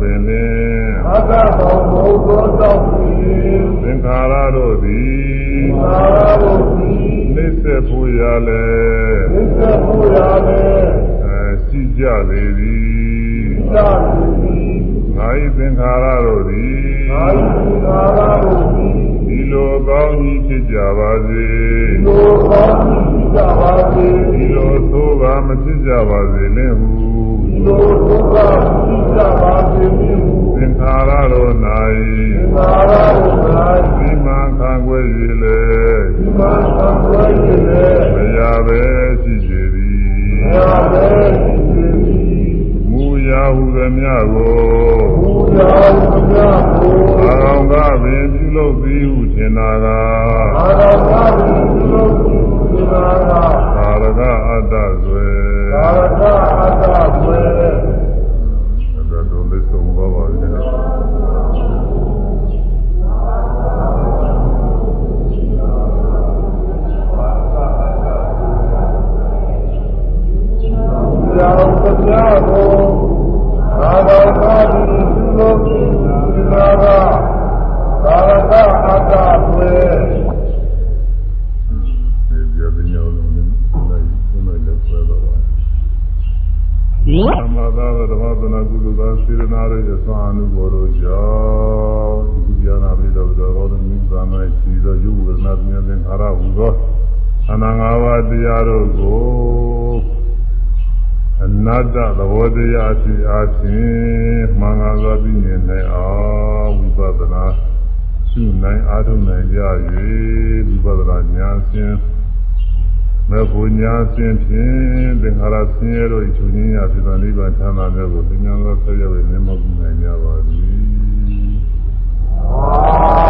ပင်လင်အတ္တဘောဘုံသောတောင်းပြီးသင်္ခါရတို့သည်သာရဘုံသည်နှိစ္စဖို့ရလဲသစ္စာပူရလေအဲရှိကြလေသည်သာသည်ငါ၏သင်္ခါရတို့သည်သာယသာရဘုံသည်ဒီလိုကောင်းကြီးဖြစ်ကြပါစေလိုကောင်းကြီးကြပါစေဒီလိုသိုးကမဖြစ်ကြပါစေလင်ဟု လိုဒုက္ခကြီးကြပါစေမည်ဟုသင်္ခါရတို့၌သာရဘုံ၌ဒီမှန်ခံွယ်၍လေဒီမှာသံဃာရဲ့လေမရပဲရှိစေသည်သာပဲဒီသည်မူရာဟုသမျှကိုဘုရားဘုရားကိုအာရောင်ကပင်ပြုလုပ်သည်ဟုထင်တာကအာရသာဘုရားကိုဒီနာကသာရကအတ္တဆွေ သာရကအတ္တဝေဒါတော့လေးဆုံးပါပါစေရာဘုရားကိုအာရသာဘုရားကိုဒီနာကသာရကအတ္တဝေ သမသာဓမ္မသနာကုလသာစေရနာရဲ့သာအနုဘောတို့ကြောင့်ဒီကုသနာပိတော်တော်တော်မြင့်သာ၌စီသောယုဝေဒနာမြတ်သင်္ခါရဟူသောအနန္တငါးပါးတရားတို့ကိုအနတ္တသဘောတရားအဖြစ်အချင်းမှန်ကန်စွာသိမြင်နိုင်အောင်ဝိပဿနာရှုနိုင်အားထုတ်နိုင်ကြ၍ဝိပဿနာဉာဏ်ဖြင့် မဘူညာဆင်းဖြင့်သင်္ခါရဆင်းရဲတို့ခြုံငင်းရာပြပန်နိဗ္ဗာန်ချမ်းသာမြတ်ကိုသင်္ညာသောဆက်ရွယ်မြတ်မောကုနိုင်ကြပါသည်။အာ